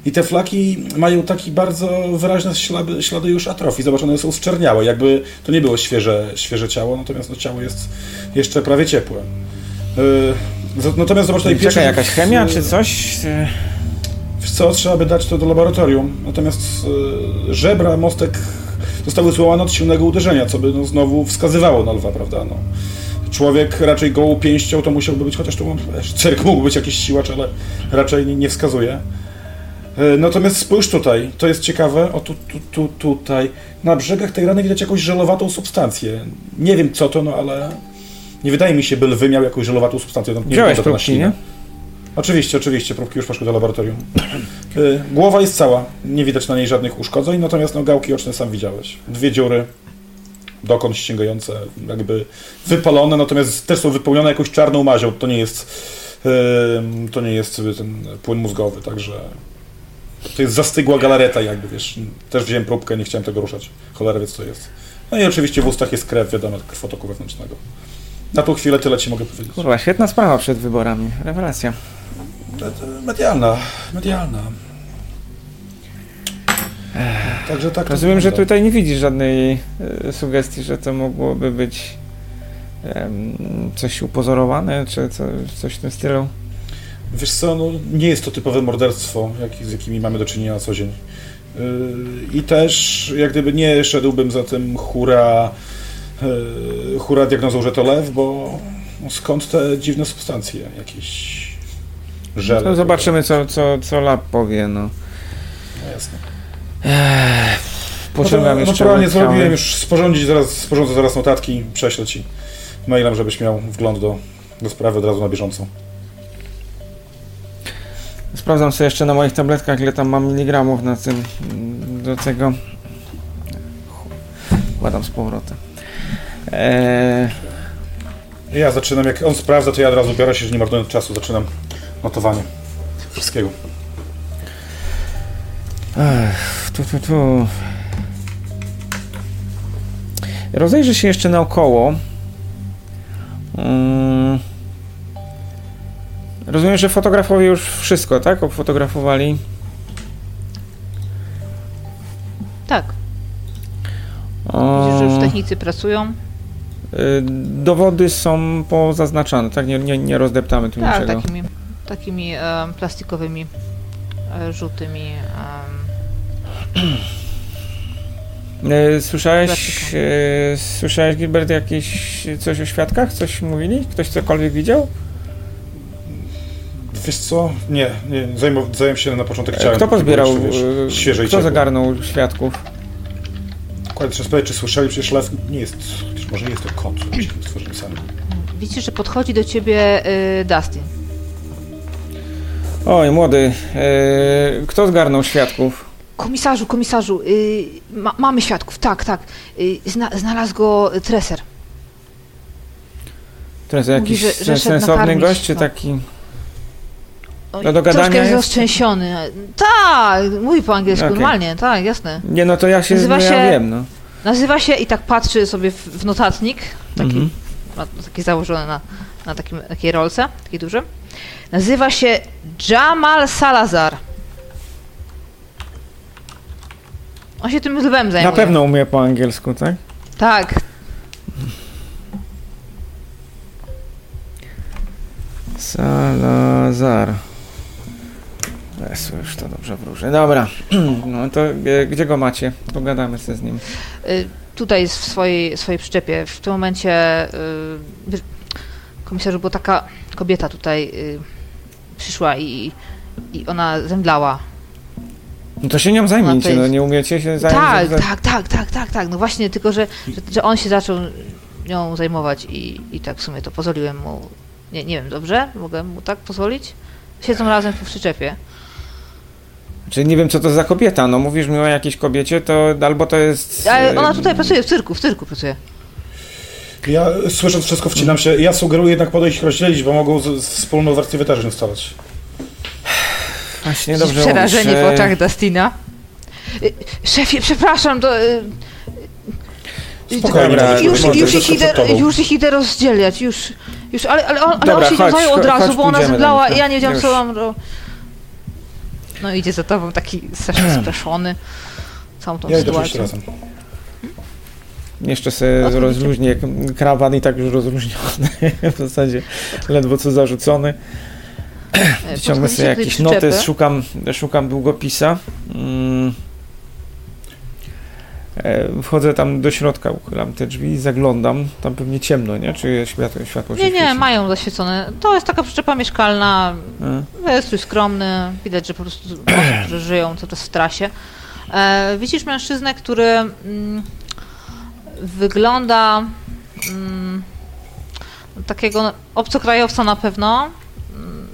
i te flaki mają taki bardzo wyraźne ślady, ślady już atrofii. Zobacz, one są zczerniałe, jakby to nie było świeże, świeże ciało, natomiast no, ciało jest jeszcze prawie ciepłe. E, z- Natomiast zobacz tutaj. Czekaj, jakaś chemia czy coś? Wiesz co, trzeba by dać to do laboratorium. Natomiast e, żebra, mostek zostały złamane od silnego uderzenia, co by no, znowu wskazywało na lwa, prawda? No. Człowiek raczej gołą pięścią to musiałby być, chociaż tu wiesz, cyrk mógł być jakiś siłacz, ale raczej nie, nie wskazuje. E, Natomiast spójrz tutaj, to jest ciekawe, o tu, tu, tu, tutaj. Na brzegach tej rany widać jakąś żelowatą substancję. Nie wiem co to, no ale nie wydaje mi się, by lwy miał jakąś żelowatą substancję. No, nie Wziąłeś to próbki, nie? Oczywiście, oczywiście, próbki już poszły do laboratorium. Y, Głowa jest cała, nie widać na niej żadnych uszkodzeń, natomiast no, gałki oczne sam widziałeś. Dwie dziury, dokąd ściągające, jakby wypalone, natomiast też są wypełnione jakąś czarną mazią. To nie jest, to nie jest y, ten płyn mózgowy, także to jest zastygła galareta jakby, wiesz. Też wziąłem próbkę, nie chciałem tego ruszać. Cholera wie co to jest. No i oczywiście w ustach jest krew, wiadomo, krwotoku wewnętrznego. Na tą chwilę tyle ci mogę powiedzieć. Kurwa, świetna sprawa przed wyborami. Rewelacja. Medialna, medialna. Także tak. Rozumiem, że tutaj nie widzisz żadnej e, sugestii, że to mogłoby być coś upozorowane, czy co, coś w tym stylu. Wiesz co, no, nie jest to typowe morderstwo, jak, z jakimi mamy do czynienia na co dzień. Yy, I też, jak gdyby nie szedłbym za tym hura, yy, hura diagnozą, że to lew, bo skąd te dziwne substancje, jakieś żele. To zobaczymy, co, co, co lab powie. No. No, jasne. Pociągam no, jeszcze naturalnie zrobiłem już, sporządzić zaraz, sporządzę zaraz notatki, prześlę Ci mailem, żebyś miał wgląd do, do sprawy od razu na bieżąco. Sprawdzam sobie jeszcze na moich tabletkach, ile tam mam miligramów na tym, do tego. Kładam z powrotem. Eee, Ja zaczynam, jak on sprawdza, to ja od razu biorę się, że nie marnując czasu, zaczynam notowanie wszystkiego. Ech, tu, tu, tu. Rozejrzę się jeszcze naokoło. Mm. Rozumiem, że fotografowie już wszystko, tak? Obfotografowali. Tak, O, widzisz, że już technicy pracują. y, Dowody są pozaznaczane, tak? Nie, nie, nie rozdeptamy tu Tak, niczego. takimi, takimi plastikowymi, e, żółtymi E, Słyszałeś, e, słyszałeś Gilbert jakieś coś o świadkach? Coś mówili? Ktoś cokolwiek widział? Wiesz co? Nie, nie zająłem się na początek ciałem. Kto pozbierał, e, świeże kto zagarnął świadków? Dokładnie, trzeba sprawdzić, czy słyszeli, przecież las nie jest, może jest to kot, dzikim stworzeniem samym. Widzisz, że podchodzi do ciebie y, Dustin. Oj, młody, e, kto zgarnął świadków? Komisarzu, komisarzu, y, ma, mamy świadków, tak, tak. Y, zna, znalazł go Treser. To jest Mówi, jakiś że- że sensowny gość, czy no. taki... O, No do gadania Troszkę jest? roztrzęsiony. Tak, mówi po angielsku, Okej. normalnie, tak, jasne. Nie, no to ja się, Nazywa no, ja się- wiem, no. Nazywa się i tak patrzy sobie w, w notatnik, taki, Mhm. ma taki założony na, na takim, takiej rolce, takiej dużym. Nazywa się Jamal Salazar. On się tym lwem zajmuje. Na pewno umie po angielsku, tak? Tak. Salazar. Jezu, już to dobrze wróżę. Dobra, no to e, gdzie go macie? Pogadamy sobie z nim. Y, tutaj jest w swojej, swojej przyczepie. W tym momencie y, komisarzu, bo taka kobieta tutaj y, przyszła i, i ona zemdlała. No to się nią zajmijcie, no nie umiecie się zająć. Tak, za- tak, tak, tak, tak, tak. No właśnie, tylko że, że, że on się zaczął nią zajmować i, i tak w sumie to pozwoliłem mu. Nie, nie wiem, dobrze? Mogę mu tak pozwolić? Siedzą razem w przyczepie. Czyli nie wiem, co to za kobieta. No mówisz mi o jakiejś kobiecie, to albo to jest... Ale e, ona tutaj pracuje w cyrku, w cyrku pracuje. Ja słysząc wszystko wcinam się, ja sugeruję jednak podejść ich rozdzielić, bo mogą z, z wspólną wersję wydarzeń ustalać. Właśnie dobrze przerażenie mówisz, w e, oczach Dustina. Y, Szefie, przepraszam, to... y, Spokojnie, Dobra, Marek, Już, już, ich idę, już ich idę rozdzielać, już, już, ale, ale on, ale Dobra, on się chodź, zajął od razu, chodź, bo ona zemdlała do i ja nie wiedziałam, co mam ro... No idzie za tobą taki strasznie spraszony całą tą Ja sytuacją. razem. Jeszcze sobie Odchodzicie. rozluźnię krawat i tak już rozluźniony. w zasadzie ledwo co zarzucony. E, podchodzicie sobie przyczepy. notes, szukam, szukam długopisa. Mm. E, Wchodzę tam do środka, uchylam te drzwi i zaglądam. Tam pewnie ciemno, nie? Czy światło, światło się Nie, nie, świeci? mają zaświecone. To jest taka przyczepa mieszkalna, E, jest już skromny, widać, że po prostu żyją cały czas w trasie. Widzisz mężczyznę, który mm, wygląda mm, takiego obcokrajowca na pewno. Mm,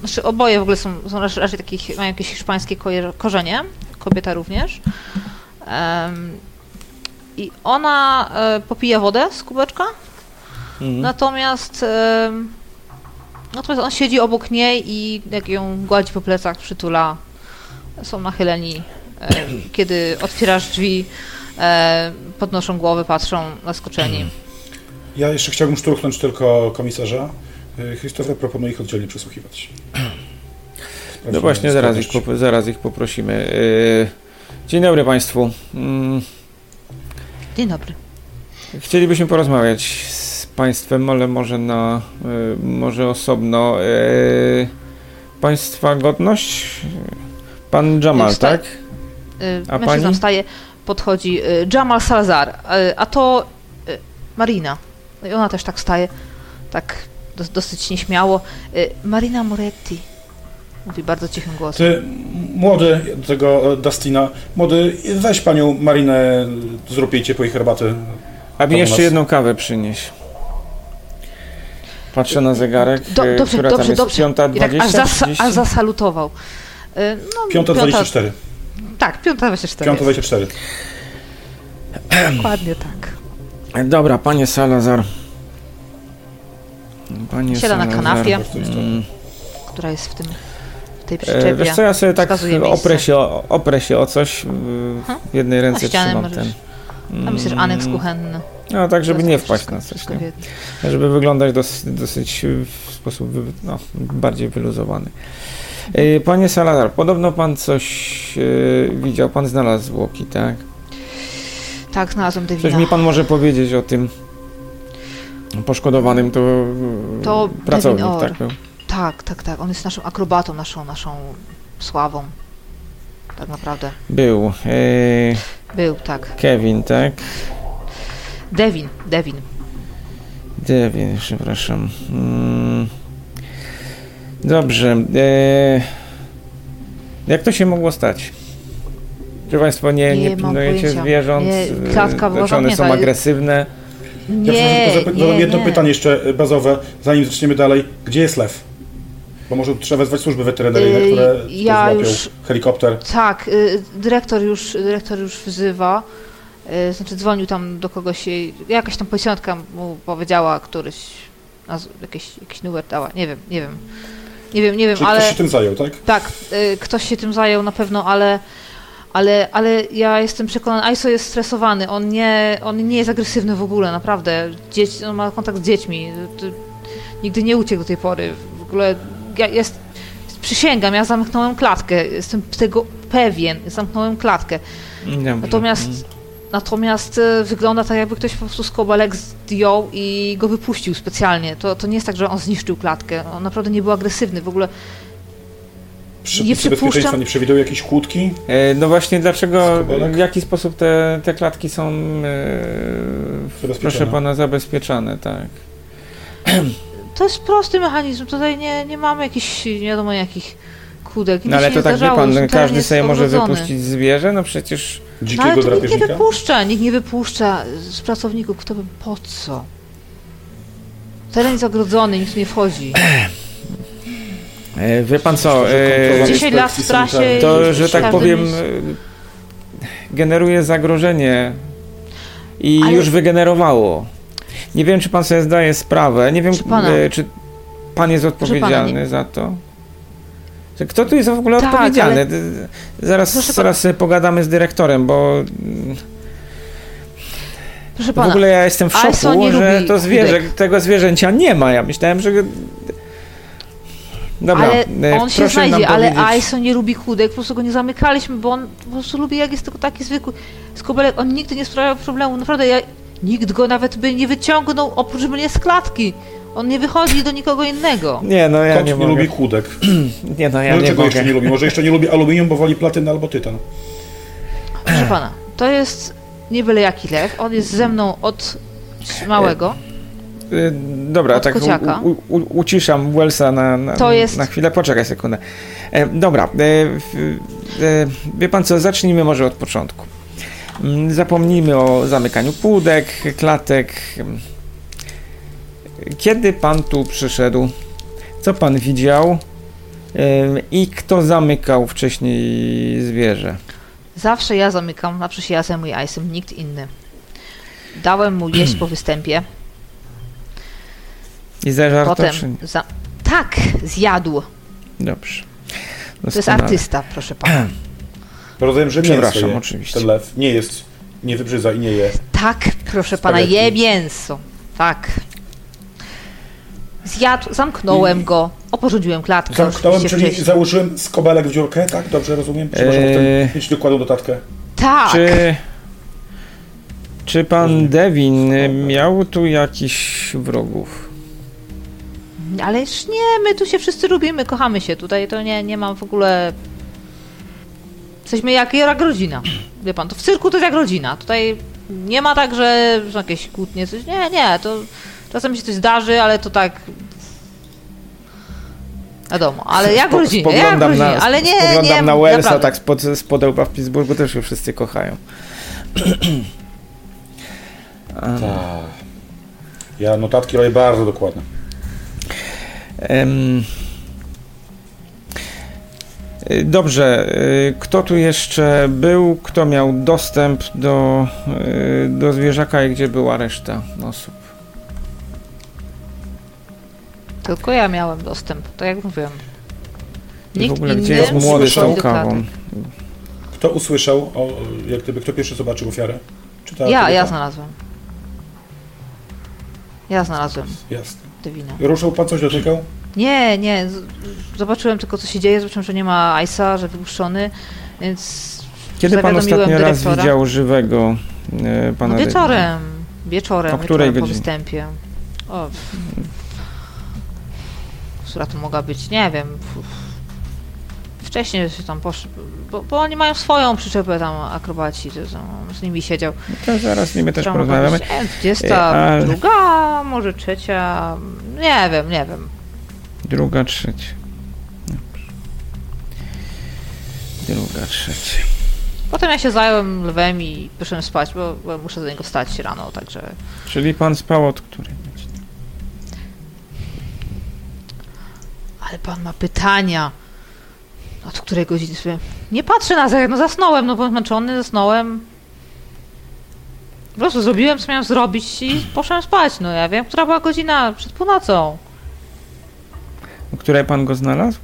Znaczy oboje w ogóle są, są raczej, raczej takich, mają jakieś hiszpańskie korzenie, kobieta również. Em, I ona e, popija wodę z kubeczka, mhm. Natomiast, em, natomiast on siedzi obok niej i jak ją gładzi po plecach, przytula. Są nachyleni. E, kiedy otwierasz drzwi, e, podnoszą głowy, patrzą zaskoczeni. Ja jeszcze chciałbym szturchnąć tylko komisarza. Y, Christopher proponuje ich oddzielnie przesłuchiwać. No właśnie, zaraz ich, zaraz ich poprosimy. E, Dzień dobry Państwu. Mm, Dzień dobry. Chcielibyśmy porozmawiać z Państwem, ale może na, e, może osobno. E, Państwa godność? Pan Jamal, Wsta- tak? E, A Mężczyzna pani? wstaje, podchodzi e, Jamal Salazar, e, a to e, Marina. No I ona też tak wstaje, tak dos- dosyć nieśmiało. Marina Moretti. Mówi bardzo cichym głosem. Ty, młody, do tego e, Dustina, młody, weź panią Marinę, zrób jej ciepłej herbaty. A mi jeszcze nas. jedną kawę przynieś. Patrzę na zegarek, Do, e, dobrze, która dobrze, tam jest dobrze. piąta I tak aż, dwadzieścia, trzydzieści? aż zasalutował. No, 5.24. Tak, 5.24. 5.24. Dokładnie tak. Dobra, panie Salazar. Panie Siada na Salazar. kanapie. Bardzo istotne. Mm. Która jest w tym, w tej E, przyczepie. wiesz co, ja sobie tak oprę się, o- oprę się o coś. W jednej ręce trzymam możesz. ten. Tam jest też Mm. aneks kuchenny. No tak, żeby nie wpaść wszystko- na coś. Nie? Żeby wyglądać dosyć, dosyć w sposób no, bardziej wyluzowany. E, Panie Salazar, podobno pan coś e, widział, pan znalazł zwłoki, tak? Tak, znalazłem Coś Devina. mi pan może powiedzieć o tym poszkodowanym, to, e, To pracownik, tak był. Tak, tak, tak. On jest naszą akrobatą, naszą, naszą sławą. Tak naprawdę. Był. Był, tak. Kevin, tak? Devin, Devin. Devin, przepraszam. Mm. Dobrze. E, jak to się mogło stać? Czy Państwo nie, nie, Nie pilnujecie zwierząt? Nie, e, klatka czy one są agresywne? Ja Nie, nie, zadam jedno nie. pytanie jeszcze bazowe, zanim zaczniemy dalej. Gdzie jest lew? Bo może trzeba wezwać służby weterynaryjne, Yy, które ja złapią już- helikopter. Tak, dyrektor już, dyrektor już wzywa. Znaczy dzwonił tam do kogoś, jakaś tam policjantka mu powiedziała któryś, jakiś, jakiś numer dała, nie wiem, nie wiem. Nie wiem, nie wiem, Czyli ale ktoś się tym zajął, tak? tak, y, ktoś się tym zajął na pewno, ale, ale, ale ja jestem przekonana, Aiso jest stresowany, on nie, on nie jest agresywny w ogóle, naprawdę. Dzieci, on ma kontakt z dziećmi, nigdy nie uciekł do tej pory. W ogóle ja jest, przysięgam, ja zamknąłem klatkę, jestem tego pewien, zamknąłem klatkę. Dobrze. Natomiast, natomiast e, wygląda tak, jakby ktoś po prostu skobelek zdjął i go wypuścił specjalnie. To, to nie jest tak, że on zniszczył klatkę. On naprawdę nie był agresywny. W ogóle Przepisy Nie przypuszczam- nie przewidują jakieś kłódki? E, No właśnie, dlaczego, w jaki sposób te, te klatki są, e, proszę pana, zabezpieczane, tak? to jest prosty mechanizm. Tutaj nie, nie mamy jakichś, nie wiadomo jakich kłódek. No ale Nic to tak nie wie zdarzało, pan, teren każdy sobie może wypuścić zwierzę, no przecież... No, ale Dzikiego to nikt nie wypuszcza, nikt nie wypuszcza z pracowników. Kto by, po co? Teren jest ogrodzony, tu nie wchodzi. E, Wie pan co, e, 10 lat w trasie to, że tak powiem, e, generuje zagrożenie i Ale- już wygenerowało. Nie wiem, czy pan sobie zdaje sprawę, nie wiem, Proszę pana. czy pan jest odpowiedzialny nie- za to. Kto tu jest w ogóle Tak, odpowiedzialny? ale- Zaraz, Proszę zaraz sobie pogadamy z dyrektorem, bo Proszę w pana, ogóle ja jestem w szoku, że to zwierzę, kudek. tego zwierzęcia nie ma. Ja myślałem, że... Dobra, ale e, on się znajdzie, ale Aiso nie lubi kłódek, po prostu go nie zamykaliśmy, bo on po prostu lubi, jak jest tylko taki zwykły skobelek. On nigdy nie sprawiał problemu, naprawdę, ja, nikt go nawet by nie wyciągnął, oprócz mnie z klatki. On nie wychodzi do nikogo innego. Nie, no ja Kot nie nie, lubi kłódek. Nie, no ja no nie czego jeszcze mogę. nie lubi? Może jeszcze nie lubi aluminium, bo woli platynę albo tytan. Proszę pana, to jest nie byle jaki lew, on jest ze mną od małego. Y, Dobra, Od tak u, u, u, uciszam Wellsa na, na, To jest- na chwilę. Poczekaj sekundę. E, dobra, e, e, wie pan co, zacznijmy może od początku. Mm, Zapomnijmy o zamykaniu półdek, klatek. Kiedy pan tu przyszedł? Co pan widział? I kto zamykał wcześniej zwierzę? Zawsze ja zamykam na przyjaźń i Aisem, nikt inny. Dałem mu jeść po występie, I zażarto, potem... Za... Tak, zjadł. Dobrze. To jest Doskonale. artysta, proszę pana. Rozumiem, że mięso Przepraszam, je. oczywiście. Ten lew nie jest, nie wybrzydza i nie je. Tak, proszę pana, je mięso. Tak. Zjadł, zamknąłem go, oporządziłem klatkę. Zamknąłem, czyli wcześniej. założyłem skobelek w dziurkę, tak? Dobrze rozumiem? Czy można Eee. mieć dokładną notatkę? Tak, Czy, czy pan Rozumiem. Devin miał tu jakichś wrogów? ależ nie, my tu się wszyscy lubimy, kochamy się. Tutaj to nie, nie mam w ogóle... Jesteśmy jak, jak rodzina. Wie pan, to w cyrku to jest jak rodzina. Tutaj nie ma tak, że są jakieś kłótnie, coś. Nie, nie, to czasem się coś zdarzy, ale to tak... Wiadomo, ale jak w rodzinie, jak w spoglądam rodzinie, na, ale nie, spoglądam nie, na Wellsa naprawdę. tak spod, spod w Pittsburghu, też się wszyscy kochają. Um, Tak. Ja notatki robię bardzo dokładne. y, Dobrze, y, kto tu jeszcze był, kto miał dostęp do, y, do zwierzaka i gdzie była reszta osób? Tylko ja miałem dostęp, tak jak mówiłem. Nikt w ogóle gdzie jest nie młody z wchodzi tą do kawą? klatek. Kto usłyszał, o, jak gdyby, kto pierwszy zobaczył ofiarę? Czy ta Ja, kobieta? ja znalazłem. Ja znalazłem Jasne. Dewina. Ruszał pan coś dotykał? Nie, nie. Zobaczyłem tylko, co się dzieje. Zobaczyłem, że nie ma Aisa, że wypuszczony, więc Kiedy pan ostatni raz widział żywego e, pana no, wieczorem. Wieczorem, O której wieczorem po występie. O, która to mogła być? Nie wiem. Wcześniej się tam poszli, bo, bo oni mają swoją przyczepę tam akrobaci, to tam z nimi siedział. No to zaraz z nimi też porozmawiamy. powiedzieć, nie, 22, ale- druga, może trzecia, nie wiem, nie wiem. Druga, trzecia. Druga, trzecia. Potem ja się zająłem lwem i poszedłem spać, bo, bo muszę do niego wstać rano, także... Czyli pan spał od której? Ale pan ma pytania. Od której godziny sobie... Nie patrzę na zegar, no zasnąłem, no byłem zmęczony, zasnąłem. Po prostu zrobiłem, co miałem zrobić i poszedłem spać, no ja wiem, która była godzina przed północą. Której pan go znalazł?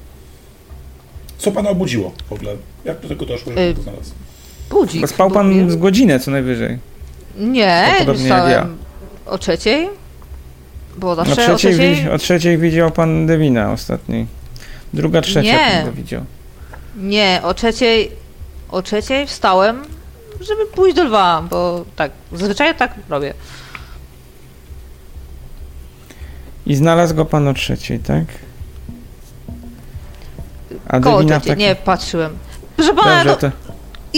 Co pana obudziło w ogóle? Jak do tego doszło, że Y, pan to znalazł? Budzik. Bo spał pan z godzinę co najwyżej. Nie, podobnie jak wstałem o trzeciej. Było O zawsze o trzeciej, trzeciej. wi- o trzeciej widział pan Devina ostatniej. Druga, trzecia Nie. pan go widział. Nie, o trzeciej, o trzeciej wstałem, żeby pójść do lwa, bo tak, zazwyczaj tak robię. I znalazł go pan o trzeciej, tak? A Koło Devina w trzeciej, takim... nie, patrzyłem. Proszę pana, Dobrze, no, to,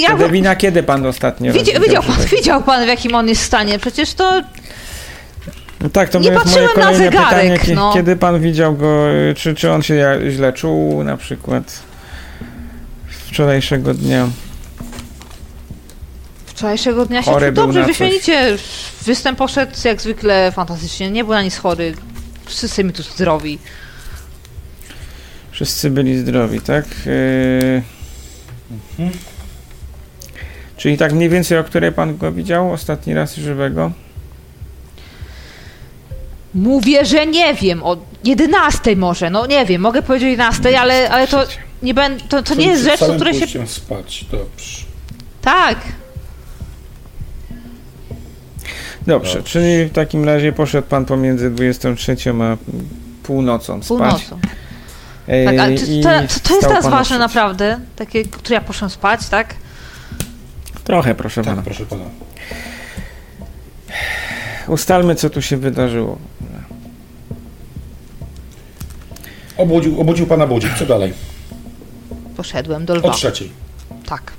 ja to Devina kiedy pan ostatnio Widział, widział, pan, widział pan, w jakim on jest stanie. Przecież to No tak, to Nie jest moje kolejne zegarek, pytanie, kie- no. kiedy pan widział go, y, czy, czy on się źle czuł na przykład wczorajszego dnia. wczorajszego dnia się Chory czuł był dobrze, wyśmienicie. Występ poszedł jak zwykle fantastycznie. Nie był na nic chory. Wszyscy mi tu zdrowi. Wszyscy byli zdrowi, tak? Yy... Mhm. Czyli tak mniej więcej, o której pan go widział ostatni raz żywego? Mówię, że nie wiem. O 11 może. No nie wiem, mogę powiedzieć o 11, ale, ale to nie będę. To, to nie jest rzecz, o całym której się. spać, dobrze. Tak. Dobrze, Dobrze. czyli w takim razie poszedł pan pomiędzy 23 a północą spać. Północą. Yy, Tak, ale czy, i to, to jest teraz ważne naprawdę. Takie, które ja poszłam spać, tak? Trochę, proszę Tak, pana. proszę pana. Ustalmy, co tu się wydarzyło. Obudził, obudził pana budzik. Co dalej? Poszedłem do O lwa. trzeciej. Tak.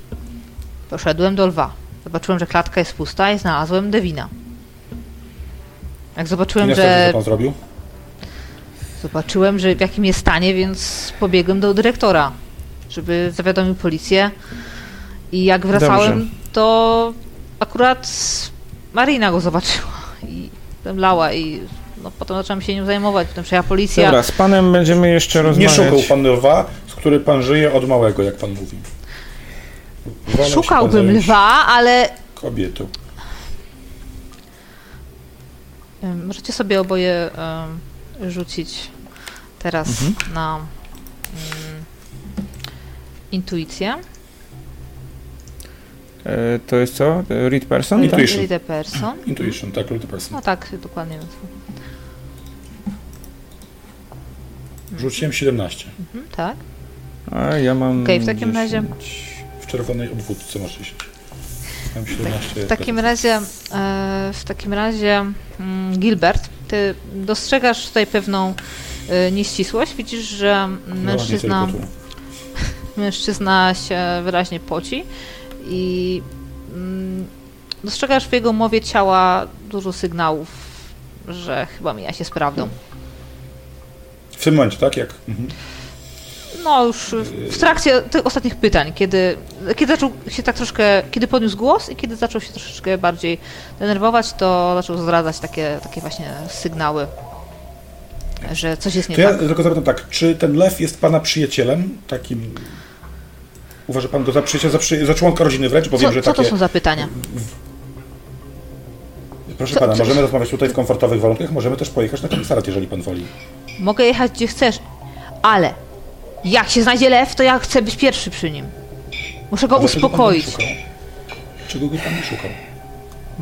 Poszedłem do lwa. Zobaczyłem, że klatka jest pusta i znalazłem Devina. Jak I zobaczyłem, następnie że co pan zrobił? zobaczyłem, że w jakim jest stanie, więc pobiegłem do dyrektora, żeby zawiadomił policję. I jak wracałem, Dobrze. to akurat Marina go zobaczyła i zemdlała i no, potem zacząłem się nią zajmować, potem przyjechała policja. Dobra, z panem będziemy jeszcze Nie rozmawiać. szukał pan lwa, z którym pan żyje od małego, jak pan mówi. Wolał pan Szukałbym zająć lwa, ale Kobietą. Możecie sobie oboje ym, rzucić teraz Mhm. na ym, intuicję. E, to jest co? Read person? Tak? Intuition. Read a person. Intuition, tak, luty person. No tak, dokładnie. Rzuciłem 17. Mhm, tak. A ja mam. Okej, w takim razie- W czerwonej obwódce masz 10. Mam 17. W takim razie, w takim razie mm, Gilbert, ty dostrzegasz tutaj pewną e, nieścisłość. Widzisz, że mężczyzna, mężczyzna się wyraźnie poci i mm, dostrzegasz w jego mowie ciała dużo sygnałów, że chyba mija się z prawdą. W tym momencie, tak? Jak? Mhm. No już w trakcie tych ostatnich pytań, kiedy, kiedy zaczął się tak troszkę, kiedy podniósł głos i kiedy zaczął się troszeczkę bardziej denerwować, to zaczął zdradzać takie, takie właśnie sygnały, że coś jest nie To ja tak. tylko zapytam tak, czy ten lew jest pana przyjacielem? Takim. Uważa pan go za przyjaciela, za, przy... za członka rodziny wręcz, bo wiem, Co, że co takie. to są za pytania? Proszę co- pana, co- możemy rozmawiać tutaj w komfortowych warunkach, możemy też pojechać na komisariat, jeżeli pan woli. Mogę jechać gdzie chcesz, ale jak się znajdzie lew, to ja chcę być pierwszy przy nim. Muszę go pan uspokoić? Czego go pan nie szukał?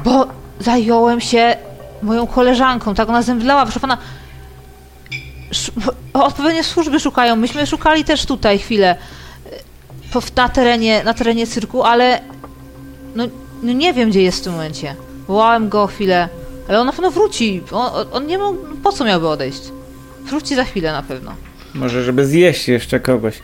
bo zająłem się moją koleżanką, tak ona zemdlała, proszę pana. sz- Odpowiednie służby szukają. Myśmy szukali też tutaj chwilę na terenie, na terenie cyrku, ale no, no nie wiem, gdzie jest w tym momencie. Wołałem go chwilę, ale on na pewno wróci. On, on- nie mógł, po co miałby odejść? Wróci za chwilę na pewno. Może, żeby zjeść jeszcze kogoś.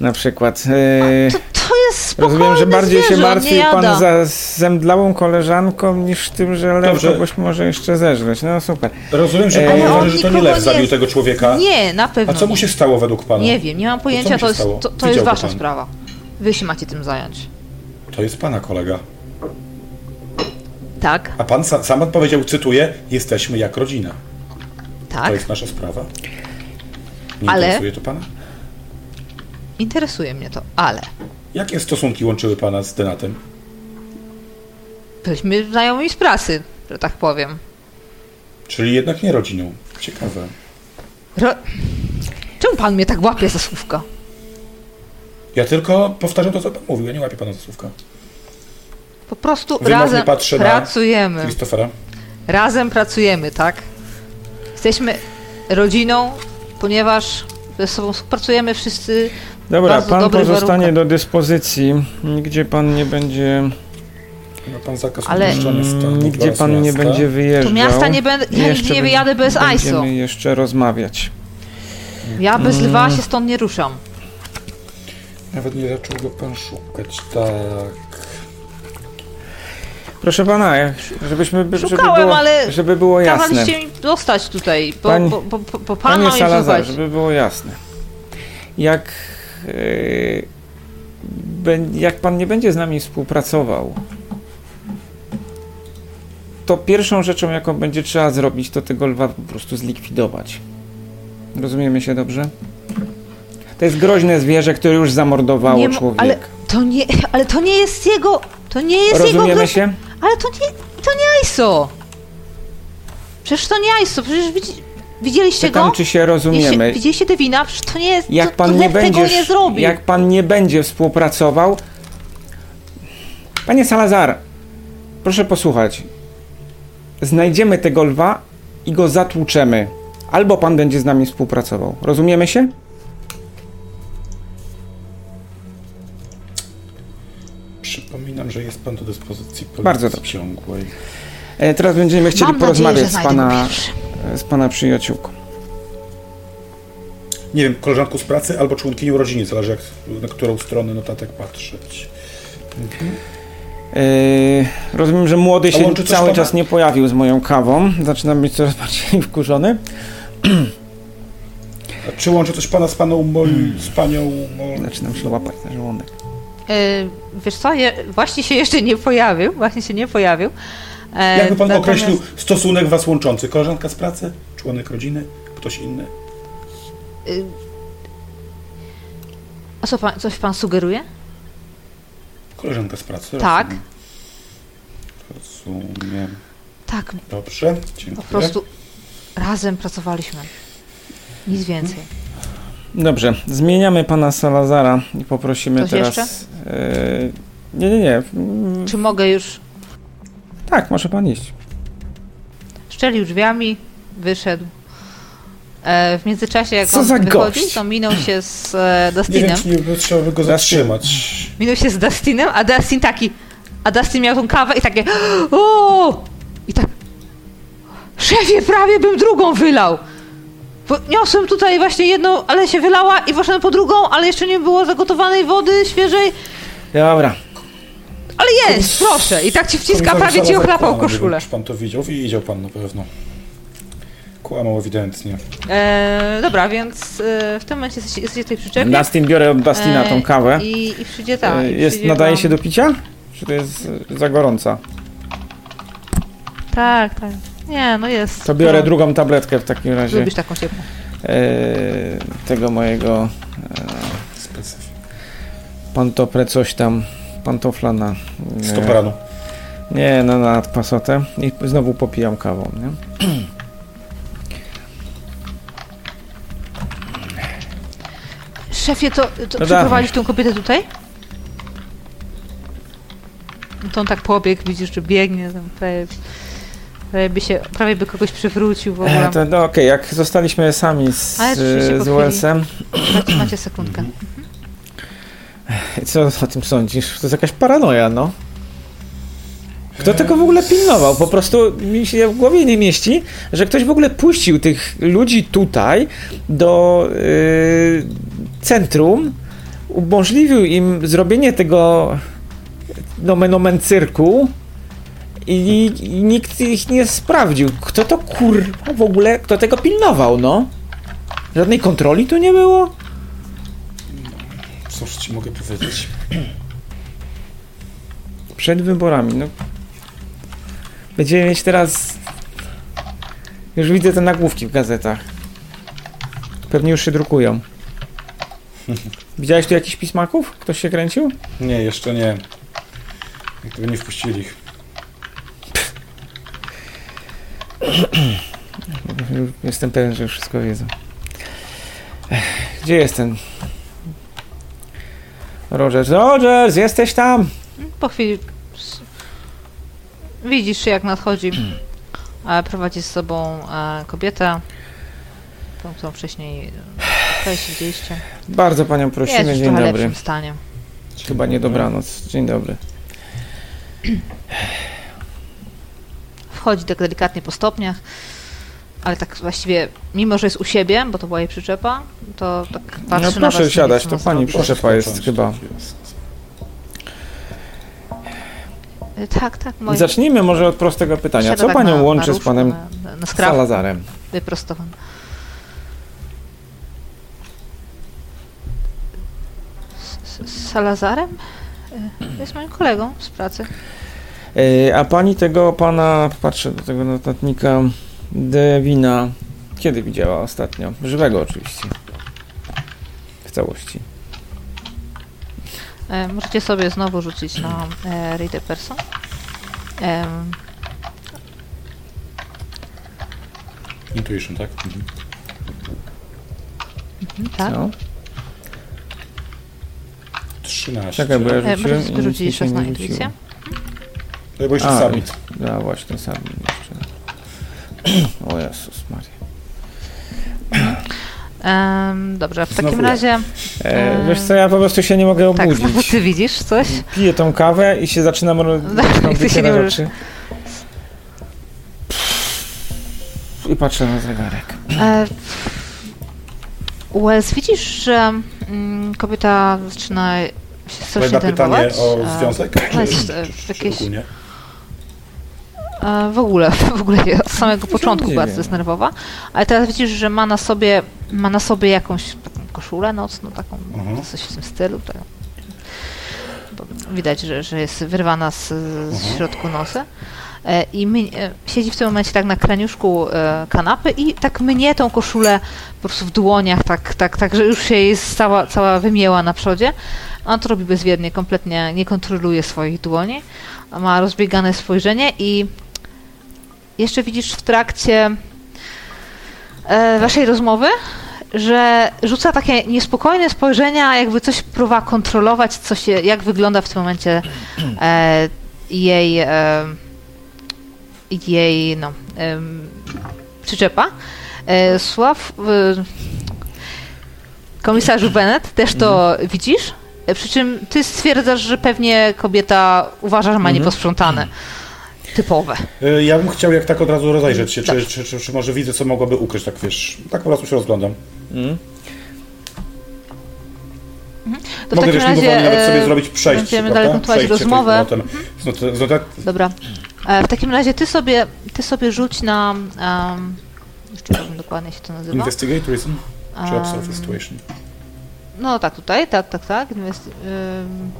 Na przykład. E, To, to jest spokojne rozumiem, że bardziej zwierzę, się on nie martwi jada. pan za zemdlałą koleżanką niż tym, że lew Dobrze. kogoś może jeszcze zeżreć. No super. Rozumiem, że E, pan Ale uważa, on że to nie nikogo lew nie- zabił tego człowieka. Nie, na pewno A co mu się stało według pana? Nie wiem, nie mam pojęcia, mu się to jest, stało? to, to Widział jest go wasza pan. sprawa. Wy się macie tym zająć. To jest pana kolega. Tak, A pan sa, sam pan powiedział, cytuję, jesteśmy jak rodzina. To tak. jest nasza sprawa. Nie Ale- interesuje to pana? Interesuje mnie to, ale Jakie stosunki łączyły pana z Denatem? byliśmy znajomi z pracy, że tak powiem. Czyli jednak nie rodziną. Ciekawe. Ro... Czemu pan mnie tak łapie za słówka? Ja tylko powtarzam to, co pan mówił. Ja nie łapię pana za słówka. Po prostu Wymownie razem pracujemy. Christophera? Razem pracujemy, tak? Jesteśmy rodziną, ponieważ ze sobą współpracujemy wszyscy. Dobra, Bardzo pan pozostanie do dyspozycji. Nigdzie pan nie będzie. Ma pan zakaz Ale- stanu. Mm, Nigdzie pan nie będzie wyjeżdżał. To miasta nie będę. Ja nigdzie nie wyjadę bez ISO. Będziemy jeszcze rozmawiać. Ja bez Mm. lwa się stąd nie ruszam. Nawet nie zaczął go pan szukać. Tak. Proszę pana, żebyśmy, żeby Szukałem, było, ale żeby było jasne. Kazaliście mi dostać tutaj, bo, Pań- bo, bo, bo, bo pan Panie Salazar, żeby było jasne. Jak, jak pan nie będzie z nami współpracował, to pierwszą rzeczą, jaką będzie trzeba zrobić, to tego lwa po prostu zlikwidować. Rozumiemy się dobrze? To jest groźne zwierzę, które już zamordowało Nie człowieka. ale to nie, ale to nie jest jego, to nie jest jego Rozumiemy się? Ale to nie, to nie ISO. Przecież to nie ISO, przecież widzi, widzieliście Pytam, go? czy się rozumiemy. widzieliście Devina? Przecież to nie jest, Jak to, pan to nie będzie, tego nie zrobił. jak pan nie będzie współpracował, panie Salazar, proszę posłuchać. Znajdziemy tego lwa i go zatłuczemy. Albo pan będzie z nami współpracował. Rozumiemy się? Przypominam, że jest pan do dyspozycji policji Bardzo dobrze. ciągłej. E, teraz będziemy chcieli Mam nadzieję, porozmawiać że z pana, pierwszy. Z pana przyjaciółką. Nie wiem, koleżanką z pracy albo członkinią rodziny, zależy jak, na którą stronę notatek patrzeć. E, rozumiem, że młody się cały pana? czas nie pojawił z moją kawą. Zaczynam być coraz bardziej wkurzony. A czy łączy coś pana z paną Mol, z panią Mol... Zaczynam się łapać na żołądek. E, wiesz co, je, właśnie się jeszcze nie pojawił, właśnie się nie pojawił. E, Jakby pan natomiast- określił stosunek was łączący? Koleżanka z pracy? Członek rodziny? Ktoś inny? Y, A co pan, coś pan sugeruje? Koleżanka z pracy. Tak. Rozumiem. Rozumiem. Tak, Dobrze, po dziękuję. prostu razem pracowaliśmy. Nic więcej. Dobrze, zmieniamy pana Salazara i poprosimy Coś teraz. jeszcze? e, nie, nie, nie. Czy mogę już... Tak, może pan iść. Szczelił drzwiami, wyszedł. E, w międzyczasie, jak Co on za wychodzi, gość? to minął się z e, Nie Dustinem. wiem, czy nie by trzeba by go zatrzymać. Minął się z Dustinem, a Dustin taki... A Dustin miał tą kawę i takie... O! I tak... Szefie, prawie bym drugą wylał! Bo niosłem tutaj właśnie jedną, ale się wylała i poszedłem po drugą, ale jeszcze nie było zagotowanej wody świeżej. Dobra. Ale jest, proszę! I tak ci wciska, prawie ci ochlapał koszulę. Czy pan to widział? Widział pan na pewno. Kłamał ewidentnie. E, dobra, więc e, w tym momencie jesteście, jesteście tutaj przyczepni. Dustin, biorę od Dustina tą kawę. E, I, i przyjdzie tak. E, i jest, przyjdzie nadaje wam- się do picia? Czy to jest e, za gorąca? Tak, tak. Nie, no jest. To biorę No, drugą tabletkę w takim razie Lubisz taką ciepłą. e, tego mojego Specyfik. pantopre coś tam, pantofla na... e, Stoperanu. Nie, no na pasotę i znowu popijam kawą, nie? Szefie, to, to No przyprowadzić tą kobietę tutaj? No to on tak pobiegł, widzisz, że biegnie, tam prawie, prawie, by się, prawie by kogoś przywrócił w ogóle. E, to, no, Okej, jak zostaliśmy sami z, z Wellsem, Macie, macie sekundkę. Co o tym sądzisz? To jest jakaś paranoja, no. Kto tego w ogóle pilnował? Po prostu mi się w głowie nie mieści, że ktoś w ogóle puścił tych ludzi tutaj do y, centrum umożliwił im zrobienie tego nomen omen cyrku i, i nikt ich nie sprawdził. Kto to kurwa w ogóle, kto tego pilnował, no? Żadnej kontroli tu nie było? Cóż ci mogę powiedzieć? Przed wyborami, no. Będziemy mieć teraz... Już widzę te nagłówki w gazetach. Pewnie już się drukują. Widziałeś tu jakichś pismaków? Ktoś się kręcił? Nie, jeszcze nie. Gdyby nie wpuścili ich. Jestem pewien, że już wszystko wiedzą. Gdzie jest ten... Rogers, Rogers, jesteś tam! Po chwili widzisz, jak nadchodzi. E, Prowadzi z sobą e, kobietę, którą wcześniej widzieliście. Bardzo panią prosimy, dzień trochę dobry. lepszym stanie. Chyba nie dobranoc, dzień dobry. Wchodzi tak delikatnie po stopniach, ale tak właściwie, mimo że jest u siebie, bo to była jej przyczepa, to tak patrzy No na proszę was, siadać, to pani zrobić. przyczepa jest Zacząć, chyba. tak jest. E, Tak, tak. Moje... Zacznijmy może od prostego pytania. Siada Co tak panią na- łączy na z panem Na, na, Salazarem? wyprostowany. Z- z Salazarem? E, Jest moim kolegą z pracy. E, A pani tego pana, patrzę do tego notatnika, Devina, kiedy widziała ostatnio? Żywego oczywiście. W całości. E, Możecie sobie znowu rzucić na e, Read a Person. Em, Intuition, tak? Mhm. tak. Co? 13. Czekaj, bo ja E, rzuciłem Możecie i sobie nic mi rzucić raz na nie rzuciło. intuicję. No bo jeszcze A, submit. No właśnie, sam jeszcze. O Jezus Maria. Em, dobrze, w takim Znowu ja. razie. E, wiesz co, ja po prostu się nie mogę Tak, znowu obudzić. ty widzisz coś? Piję tą kawę i się zaczynam, ro- zaczynam ty się wycierać nie możesz- oczy. I patrzę na zegarek. E, Wells, widzisz, że mm, kobieta zaczyna się strasznie pytanie denerwować. o E, związek? Czy- e, czy- czy jakieś- ogólnie? W ogóle, w ogóle od samego początku bardzo jest nerwowa, ale teraz widzisz, że ma na sobie, ma na sobie jakąś taką koszulę nocną, taką, Mhm. coś w tym stylu. Tak. Widać, że, że jest wyrwana z, z Mhm. środku nosy. E, I my, e, siedzi w tym momencie tak na kraniuszku e, kanapy i tak mnie tą koszulę po prostu w dłoniach, tak, tak, tak że już się jest cała, cała wymięła na przodzie. On to robi bezwiednie, kompletnie nie kontroluje swoich dłoni. Ma rozbiegane spojrzenie i jeszcze widzisz w trakcie e, waszej rozmowy, że rzuca takie niespokojne spojrzenia, jakby coś próba kontrolować, co się, jak wygląda w tym momencie e, jej, e, jej no, przyczepa. E, Sław, komisarzu Bennett, też to widzisz? E, Przy czym ty stwierdzasz, że pewnie kobieta uważa, że ma Mhm. nieposprzątane. Typowe. E, Ja bym chciał jak tak od razu rozejrzeć się, czy, Dobrze. czy, czy, czy może widzę, co mogłaby ukryć, tak wiesz. Tak po prostu się rozglądam. Mm. To Mogę w też takim razie nawet sobie e, zrobić przejście, będziemy prawda? dalej kontynuować rozmowę. notem- z not- z notat- Dobra. E, W takim razie ty sobie, ty sobie rzuć na. Um, jeszcze powiem dokładnie się to nazywa. Investigate reason, czy Em, observe the situation. No tak, tutaj, tak, tak, tak. Inwesti- ym,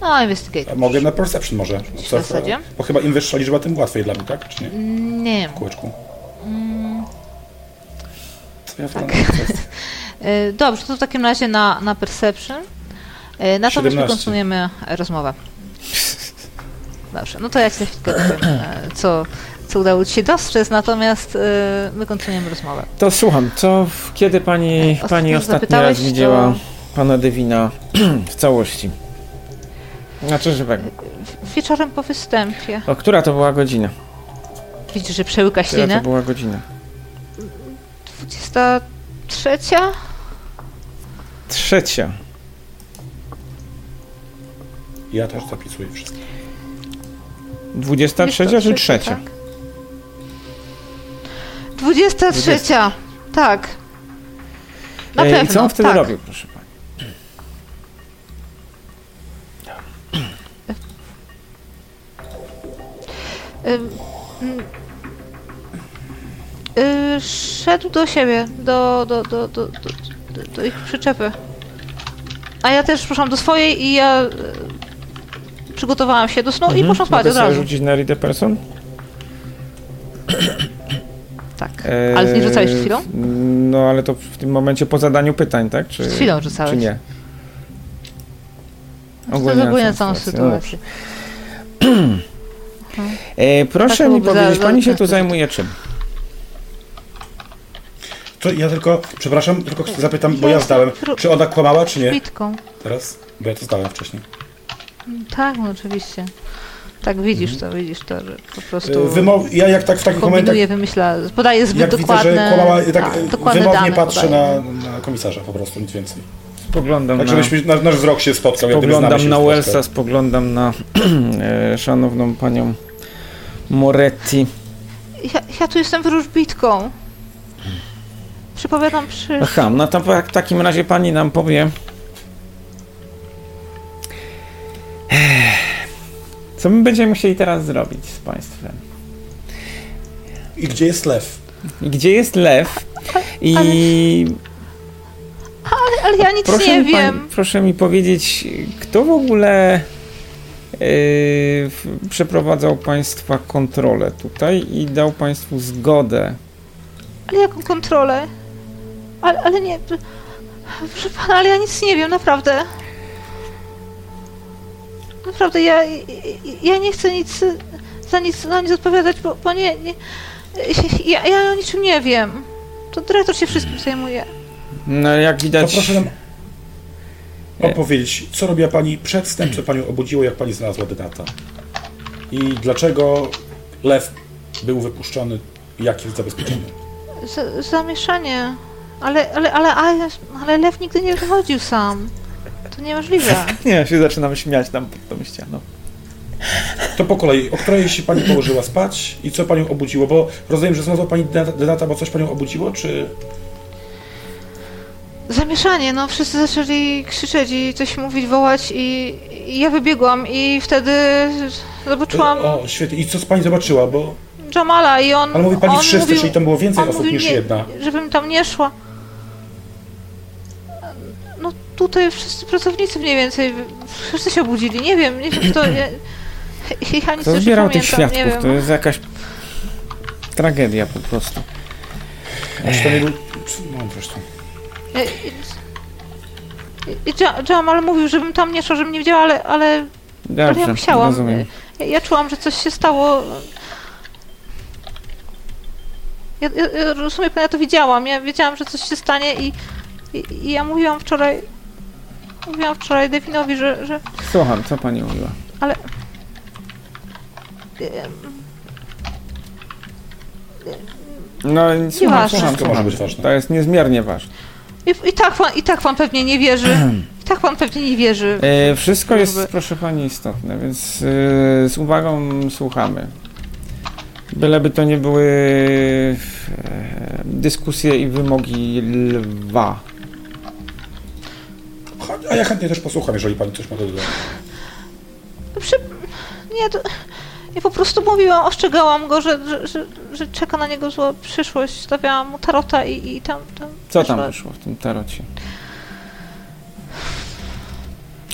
no, investigate. A mogę na perception może. W zasadzie. Bo chyba im wyższa liczba, tym łatwiej dla mnie, tak? Czy nie? Nie. W kółeczku. Mm, Co ja Tak. tak. e, Dobrze, to w takim razie na, na perception. E, Natomiast my 17. kontynuujemy rozmowę. Dobrze, no to ja za chwilkę powiem, e, co, co udało ci się dostrzec, natomiast my kontynuujemy rozmowę. To słucham, co, kiedy pani, Ostatnio pani ostatni raz widziała to- pana Devina w całości? Znaczy żywego. Wieczorem po występie. O, która to była godzina? Widzisz, że przełyka Która to ślinę. była godzina? 23? Trzecia. Ja też zapisuję wszystko. 23 czy 23, trzecia? tak. 23. Tak. Na pewno. I co on wtedy tak. robił, proszę pani? Szedł do siebie, do, do, do, do, do, ich przyczepy. A ja też poszłam do swojej i ja y, przygotowałam się do snu i poszłam spać od razu. rzucić na read person? Tak. Ale nie rzucałeś przed chwilą? No, ale to w tym momencie po zadaniu pytań, tak? Czy, Przed chwilą rzucałeś. Czy nie? To jest ogólnie na całą sytuację. E, proszę Tak, mi powiedzieć, za- pani się tu zajmuje czym? To ja tylko, przepraszam, tylko zapytam, bo Ja zdałem. Czy ona kłamała, czy nie? Bitką. Teraz? Bo ja to zdałem wcześniej. Tak, no oczywiście. Tak, widzisz to, widzisz to, że po prostu E, Wymow... Ja jak tak w takich momentach, wymyśla, podaje zbyt jak widzę, dokładne, że kłamała, tak tak, dokładne wymownie dane patrzę na, na komisarza po prostu, nic więcej. Spoglądam Tak, na, żebyśmy, nasz, nasz wzrok się spotkał, jak gdyby znamy spoglądam się na Wellsa, spoglądam na e, szanowną panią Moretti. Ja, ja tu jestem wróżbitką. Przypowiadam przy... Aha, no to w takim razie pani nam powie. Co my będziemy musieli teraz zrobić z państwem? I gdzie jest lew? I gdzie jest lew? I Ale, ale ja nic proszę, nie mi pani- wiem. proszę mi powiedzieć, kto w ogóle przeprowadzał państwa kontrolę tutaj i dał państwu zgodę? Ale jaką kontrolę? Ale, ale nie... Proszę pana, ale ja nic nie wiem, naprawdę. Naprawdę, ja, ja nie chcę nic za nic, za nic odpowiadać, bo, bo nie, nie ja, ja o niczym nie wiem. To dyrektor się wszystkim zajmuje. No jak widać... proszę nam opowiedzieć, co robiła pani przed tym, co panią obudziło, jak pani znalazła Denata? I dlaczego lew był wypuszczony i jakie jest zabezpieczenie? Z, zamieszanie. Ale, ale, ale, ale, ale lew nigdy nie wychodził sam. To niemożliwe. Nie, się zaczynam śmiać tam pod tą ścianą. To po kolei, o której się pani położyła spać i co panią obudziło? Bo rozumiem, że znalazła pani Denata, bo coś panią obudziło, czy... Zamieszanie, no wszyscy zaczęli krzyczeć i coś mówić, wołać i, i ja wybiegłam i wtedy zobaczyłam O, świetnie. I co pani zobaczyła, bo... Jamala i on Ale mówi pani on wszyscy, mówił, czyli tam było więcej osób mówił, niż nie, jedna. żebym tam nie szła. No tutaj wszyscy pracownicy mniej więcej, wszyscy się obudzili, nie wiem, nie wiem kto, ja, ja nic Kto zbierał tych świadków? wiem. To jest jakaś tragedia po prostu. Czy to nie był... No zresztą. Ja- Jamal mówił, żebym tam nie szła, żebym nie widziała, ale, ale Ale Dobrze, ja musiałam. rozumiem. Ja, ja czułam, że coś się stało. Ja, ja, ja rozumiem, ja to widziałam. Ja wiedziałam, że coś się stanie i, i, i ja mówiłam wczoraj. Mówiłam wczoraj Devinowi, że. że Słucham, co pani mówiła? ale. No, słucham, Nieważne. słucham, Wszystko może słucham. być ważne. To jest niezmiernie ważne. I, i, tak pan, I tak pan pewnie nie wierzy. I tak pan pewnie nie wierzy. E, wszystko jest, Jakby- proszę pani, istotne, więc e, z uwagą słuchamy. Byleby to nie były e, dyskusje i wymogi lwa. A ja chętnie też posłucham, jeżeli pani coś ma do dodania. Przy... Nie, to... Ja po prostu mówiłam, ostrzegałam go, że, że, że, że czeka na niego zła przyszłość. Stawiałam mu tarota i, i tam, tam... Co tam wyszło w tym tarocie?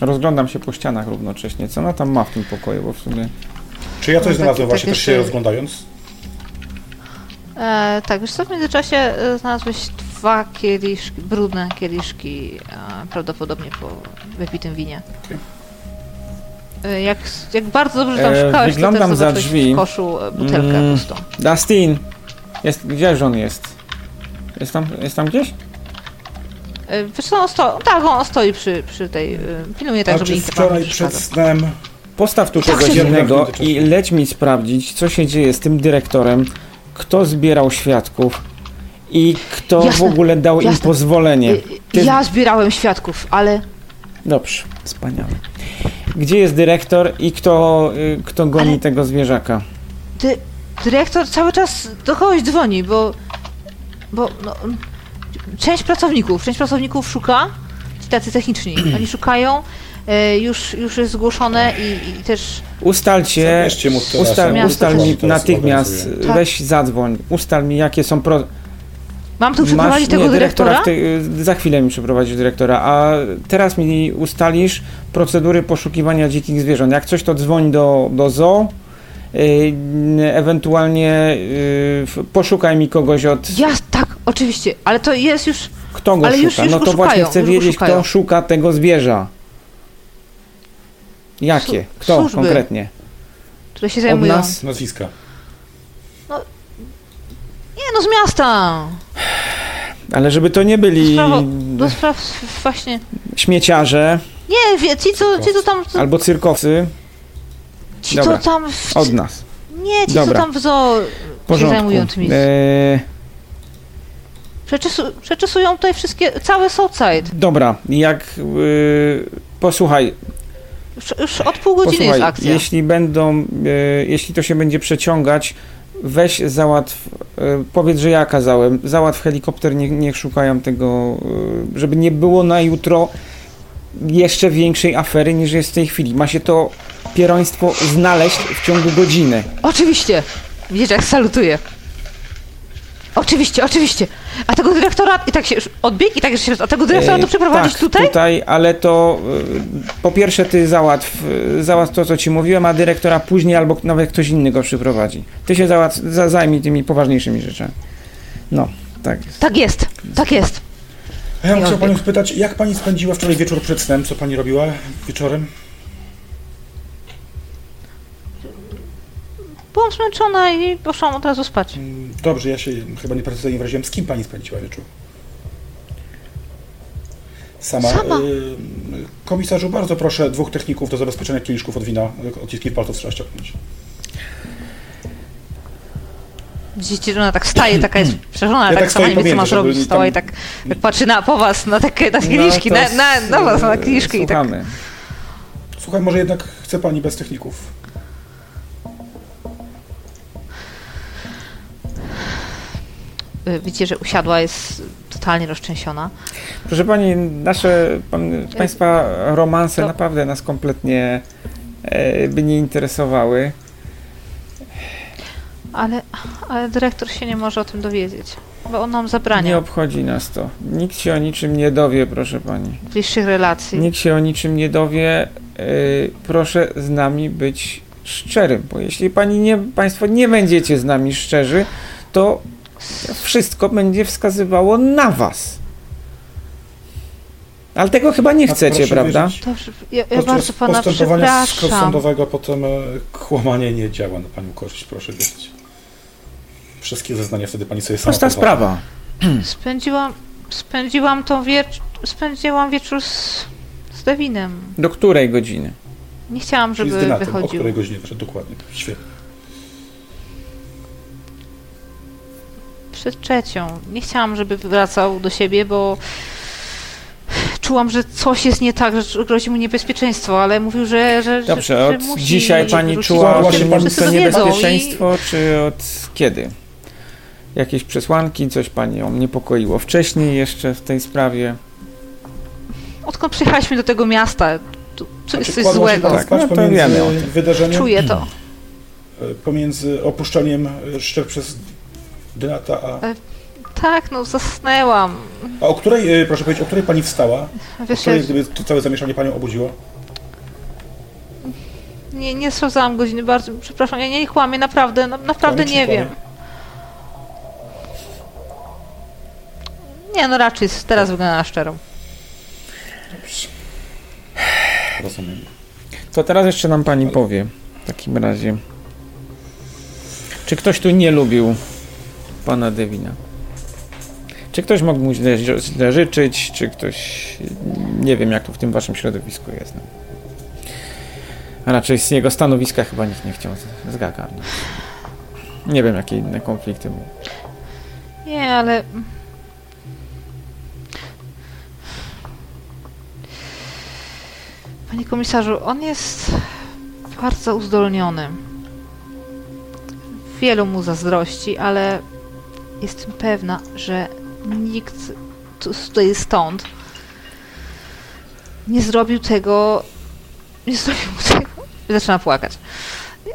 Rozglądam się po ścianach równocześnie. Co ona tam ma w tym pokoju, bo w sumie... Czy ja coś tak- znalazłem tak właśnie, też się rozglądając? E, tak, wiesz co, w międzyczasie e, znalazłeś dwa kieliszki, brudne kieliszki, e, prawdopodobnie po wypitym winie. Okej. E, jak, jak bardzo dobrze tam E, szukałeś, to wyglądam też za drzwi. w koszu e, butelkę Mm. pustą. Dustin! Jest, gdzież on jest? Jest tam, jest tam gdzieś? E, wiesz co, on sto... tak, on stoi przy, przy tej, pilnuje tak, A żeby czy nikt wczoraj przed snem... Postaw tu Tak, czegoś się innego dzieje. i leć mi sprawdzić, co się dzieje z tym dyrektorem, kto zbierał świadków i kto w Jasne, ogóle dał im jasne. pozwolenie. E, Ty- Ja zbierałem świadków, ale Dobrze, wspaniale. Gdzie jest dyrektor i kto, y, kto goni Ale- tego zwierzaka? dy, dyrektor cały czas do kogoś dzwoni, bo, bo no, część pracowników, część pracowników szuka, ci tacy techniczni. Oni szukają, e, już, już jest zgłoszone i, i też Ustalcie, ustal, ustal mi natychmiast. Tak. weź zadzwoń, ustal mi jakie są pro... mam tu przeprowadzić tego nie, dyrektora? w tej- za chwilę mi przeprowadzić dyrektora, a teraz mi ustalisz procedury poszukiwania dzikich zwierząt. Jak coś, to dzwoń do, do zoo, y, ewentualnie y, poszukaj mi kogoś od... Ja, tak, oczywiście, ale to jest już, Kto go ale szuka? już- już no to właśnie chcę wiedzieć, kto szuka tego zwierza. Jakie? Kto służby. konkretnie? które się Od zajmują. nas? Nazwiska. Nie no, z miasta! Ale żeby to nie byli Sprawa, do spraw właśnie... śmieciarze Nie, wie, ci co, ci co tam... albo cyrkowcy Ci Dobra. co tam... W, od nas. nie, ci Dobra. co tam w zoo się zajmują tymi... E, Przeczesu, przeczesują tutaj wszystkie, cały Southside. dobra, jak y, posłuchaj, Już, już od pół godziny posłuchaj, jest akcja. jeśli będą, y, jeśli to się będzie przeciągać, weź załatw, y, powiedz, że ja kazałem, załatw helikopter, niech, niech szukają tego, y, żeby nie było na jutro jeszcze większej afery niż jest w tej chwili. Ma się to pieroństwo znaleźć w ciągu godziny. Oczywiście. Widzicie, jak salutuje. Oczywiście, oczywiście. A tego dyrektora, i tak się już odbiegł, i tak się, a tego dyrektora to E, przeprowadzić tak, tutaj? tutaj, ale to y, po pierwsze ty załatw, y, załatw to, co ci mówiłem, a dyrektora później albo nawet ktoś inny go przyprowadzi. Ty się załatw, za, zajmij tymi poważniejszymi rzeczami. No, tak jest. Tak jest, tak jest. A ja bym Nie chciał odbieg. panią spytać, jak pani spędziła wczoraj wieczór przed snem? Co pani robiła wieczorem? Byłam zmęczona i poszłam od razu spać. Mm, Dobrze, ja się chyba nieprecyzyjnie wyraziłem. Z kim pani spędziła wieczór? Sama. Sama. Y, komisarzu, bardzo proszę dwóch techników do zabezpieczenia kieliszków od wina. Odciski palców trzeba ściągnąć. Widzicie, że ona tak wstaje, taka jest przerażona, Ja tak tak sama nie wie, co ma zrobić. Wstała i tak, tak patrzy na, po was, na takie na kieliszki, No, na, na, na, was, na kieliszki i tak. Słuchaj, może jednak chce pani bez techników? Widzicie, że usiadła, jest totalnie roztrzęsiona. Proszę pani, nasze, pan, państwa romanse To- naprawdę nas kompletnie e, by nie interesowały. Ale, ale dyrektor się nie może o tym dowiedzieć, bo on nam Nie zabrania obchodzi nas to. Nikt się o niczym nie dowie, proszę pani. bliższych relacji. Nikt się o niczym nie dowie. Yy, proszę z nami być szczerym, bo jeśli pani nie, państwo nie będziecie z nami szczerzy, to wszystko będzie wskazywało na was. Ale tego chyba nie chcecie, prawda? wierzyć, Dobrze, ja, ja bardzo pana postępowania przepraszam. sądowego potem e, kłamanie nie działa na panią korzyść, proszę wiedzieć. Wszystkie zeznania wtedy pani sobie sama Prosta pozwala. sprawa. Spędziłam, spędziłam tą wiecz, spędziłam wieczór z, z Devinem. Do której godziny? Nie chciałam, Czyli z żeby dynatem, o wychodził. której godzinie dokładnie. Świetnie. Przed trzecią. Nie chciałam, żeby wracał do siebie, bo czułam, że coś jest nie tak, że grozi mu niebezpieczeństwo, ale mówił, że, że, Dobrze, że, że od musi dzisiaj pani czuła Właśnie to wiedzą i niebezpieczeństwo, czy od kiedy? Jakieś przesłanki, coś panią niepokoiło wcześniej jeszcze w tej sprawie? odkąd przyjechaliśmy do tego miasta, tu, tu jest coś złego. Tak, no to wiemy o tym. wydarzeniem, Czuję to. pomiędzy opuszczeniem szczer przez dynata, a... Tak, no zasnęłam. A o której, e, proszę powiedzieć, o której pani wstała? O Wiesz, której, ja gdyby to całe zamieszanie panią obudziło? nie, nie sprawdzałam godziny, bardzo przepraszam, ja nie kłamię, naprawdę, na, naprawdę nie kłamie? wiem. Nie, no raczej teraz wygląda na szczerą. Dobrze. Rozumiem. To teraz jeszcze nam pani powie w takim razie. Czy ktoś tu nie lubił pana Devina? Czy ktoś mógł mu źle, źle życzyć, czy ktoś... Nie wiem, jak to w tym waszym środowisku jest. No. A raczej z jego stanowiska chyba nikt nie chciał z- zgarnąć. Nie wiem, jakie inne konflikty były. Nie, ale... Panie komisarzu, on jest bardzo uzdolniony. Wielu mu zazdrości, ale jestem pewna, że nikt tu- tutaj stąd nie zrobił tego. Nie zrobił tego. Zaczyna płakać.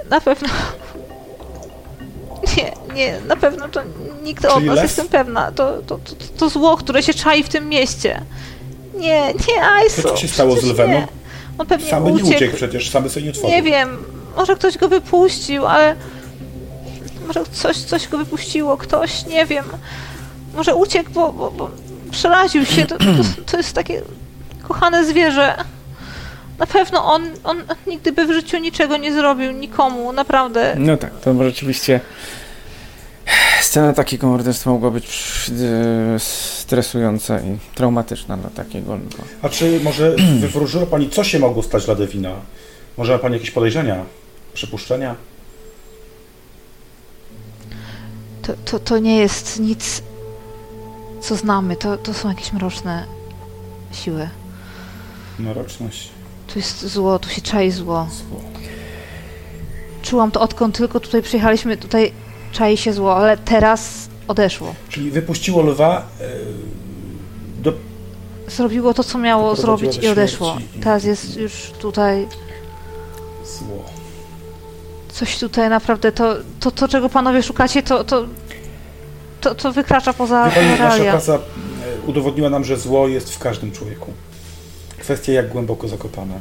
Na pewno. Nie, nie, na pewno to nikt od Czyli nas, lew? jestem pewna. To, to, to, to zło, które się czai w tym mieście. Nie, nie, Aisu. To co się stało z lwem? nie. On pewnie Sam by nie uciekł. uciekł przecież, sam sobie nie otworzył. Nie wiem, może ktoś go wypuścił, ale. Może coś, coś go wypuściło, ktoś, nie wiem. Może uciekł, bo, bo, bo przeraził się. To, to, to jest takie kochane zwierzę. Na pewno on, on nigdy by w życiu niczego nie zrobił nikomu, naprawdę. No tak, to rzeczywiście scena takiego morderstwa mogła być e, stresująca i traumatyczna dla takiego lwa. A czy może wywróżyła Pani, co się mogło stać dla Devina? Może ma Pani jakieś podejrzenia, przypuszczenia? To, to, to nie jest nic, co znamy. To, to są jakieś mroczne siły. Mroczność, Tu jest zło, tu się czai zło. zło. Czułam to odkąd tylko tutaj przyjechaliśmy, tutaj czai się zło, ale teraz odeszło. Czyli wypuściło lwa e, do... Zrobiło to, co miało zrobić i odeszło. Teraz jest już tutaj zło. Coś tutaj naprawdę, to, to, to czego panowie szukacie, to, to, to, to wykracza poza Pani, nasza realia. praca e, udowodniła nam, że zło jest w każdym człowieku. Kwestia jak głęboko zakopane.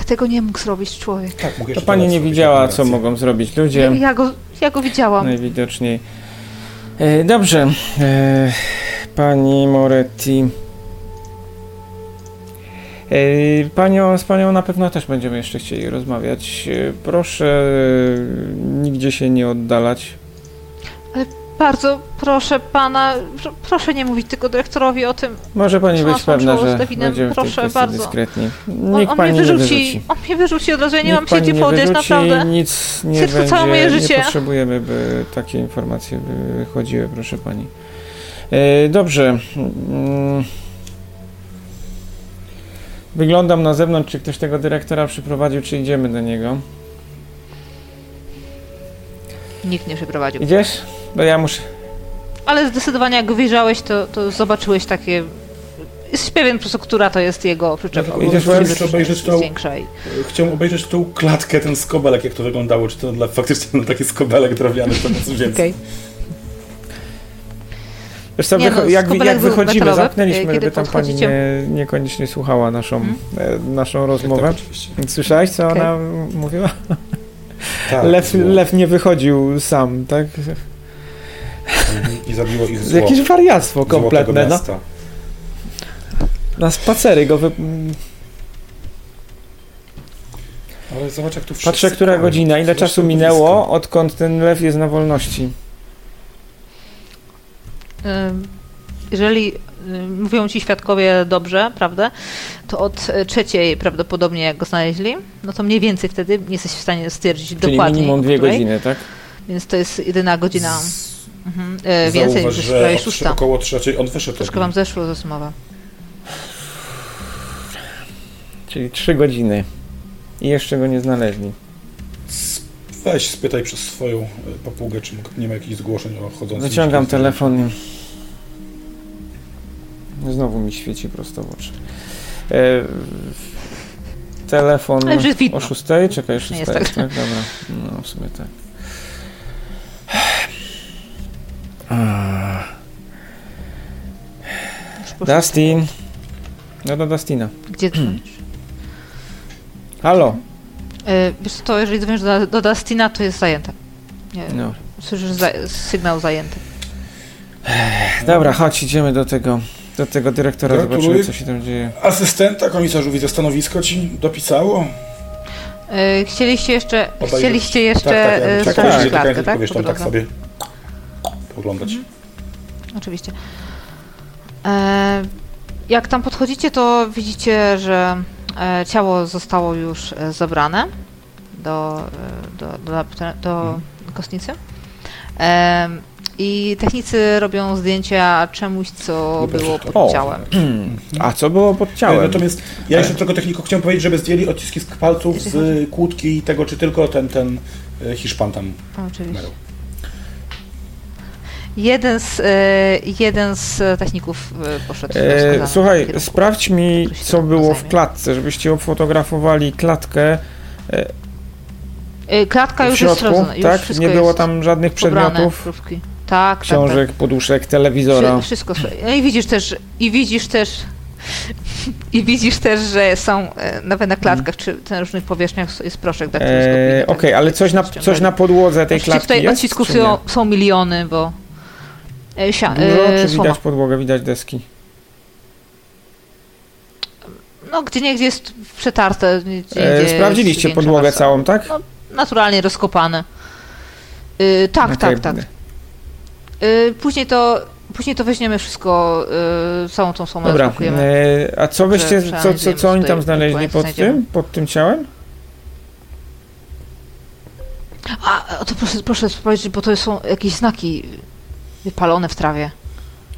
A tego nie mógł zrobić człowiek. Tak, mógł To pani nie widziała, co mogą zrobić Ja, ludzie. ja, go, ja go widziałam. Najwidoczniej. E, Dobrze. E, Pani Moretti. E, Panią, z panią na pewno też będziemy jeszcze chcieli rozmawiać. E, Proszę e, nigdzie się nie oddalać. Bardzo proszę pana, pr- proszę nie mówić tylko dyrektorowi o tym. Może pani być pewna, że będziemy w tej Proszę kwestii bardzo. dyskretni. On, Nikt on pani mnie nie wyrzuci, wyrzuci. on mnie wyrzuci od razu, ja nie mam się gdzie podejść, naprawdę. Nic nie Cyrk będzie. całe moje życie. Nie potrzebujemy, by takie informacje wychodziły, proszę pani. Dobrze. Wyglądam na zewnątrz, czy ktoś tego dyrektora przyprowadził, czy idziemy do niego. Nikt nie przeprowadził. Idziesz? Bo ja muszę. Ale zdecydowanie jak go wyjrzałeś, to, to zobaczyłeś takie... Jesteś pewien po prostu, która to jest jego przyczepa. Bo idziesz jeszcze że obejrzeć tą- i... Chciałem obejrzeć tą klatkę, ten skobelek, jak to wyglądało. Czy to dla, faktycznie taki skobelek drewniany, to nic więcej. Okej. Wiesz co, Nie no, jak, jak wychodzimy, metalowy, zamknęliśmy, kiedy żeby tam pani nie, niekoniecznie słuchała naszą, e, naszą rozmowę. Tak. Słyszałeś, co Okej. ona mówiła? Tak, lew, zło. lew nie wychodził sam, tak? I zabiło ich zło. Jakieś wariactwo kompletne, no. Na spacery go wy... Ale zobacz, jak tu. Patrzę, która godzina, ile czasu minęło, odkąd ten lew jest na wolności. Jeżeli mówią ci świadkowie dobrze, prawda, to od trzeciej prawdopodobnie jak go znaleźli, no to mniej więcej wtedy nie jesteś w stanie stwierdzić Czyli dokładnie. minimum o dwie której, godziny, tak? Więc to jest jedyna godzina. Z- Mhm. E, więcej niż prawie szósta. około trzeciej on wyszedł. Troszkę od wam zeszło rozmowa. Czyli trzy godziny. I jeszcze go nie znaleźli. Weź, spytaj przez swoją e, papugę, czy nie ma jakichś zgłoszeń o chodzącym... Wyciągam telefon i znowu mi świeci prosto w oczy. E, telefon o szóstej? Czekaj, Nie szóstej, jest tak, tak. tak? Dobra, no w sumie tak. Dustin. No do Dustina. Gdzie dzwonisz? Halo. E, wiesz co, to jeżeli dzwonisz do, do Dustina, to jest zajęte. Nie, No. Słyszysz za, sygnał zajęty. Dobra, chodź, idziemy do tego, do tego dyrektora, Gratuluję. zobaczymy co się tam dzieje. Asystenta komisarzu, widzę, stanowisko ci dopisało? E, chcieliście jeszcze, Obejrzeć. chcieliście jeszcze tak, tak, e, ja tak, tak, klatkę, tak, tak? wiesz, tam tak sobie poglądać. Mhm. Oczywiście. E, jak tam podchodzicie, to widzicie, że ciało zostało już e, zabrane do, e, do, do, do Mhm. kostnicy. E, I technicy robią zdjęcia czemuś, co było to- pod O. ciałem. A co było pod E, ciałem? Natomiast ja jeszcze tylko techniku chciałem powiedzieć, żeby zdjęli odciski z palców z y, kłódki i tego, czy tylko ten, ten Hiszpan tam Oczywiście. merał. Jeden z, e, jeden z techników e, poszedł E, słuchaj, sprawdź mi, co było w klatce, żebyście obfotografowali klatkę E, Klatka już jest środku, sprawdzona. Już tak? wszystko Nie było jest tam żadnych pobrane, przedmiotów, próbki. Tak, książek, tak, poduszek, tak. telewizora. Wszy- Wszystko. No i widzisz też, i widzisz też, i widzisz też, że są e, nawet na klatkach czy na różnych powierzchniach jest proszek daktyloskopijny. E, tak, Okej, ale coś na, coś na podłodze tej Oczywiście klatki tutaj jest? odcisków są, są miliony, bo sia, Dużo, e, czy słoma. widać podłogę, widać deski? No gdzie nie gdzie jest przetarte. Gdzie, E, sprawdziliście podłogę warstwa. całą, tak? No, naturalnie rozkopane. Y, tak, Okej, tak, tak. Y, później to później to weźmiemy wszystko, y, całą tą sumę Dobra, e, a co wyście, Że co, co, co oni tam znaleźli pod znajdziemy. tym, pod tym ciałem? A, to proszę, proszę spojrzeć, bo to są jakieś znaki wypalone w trawie.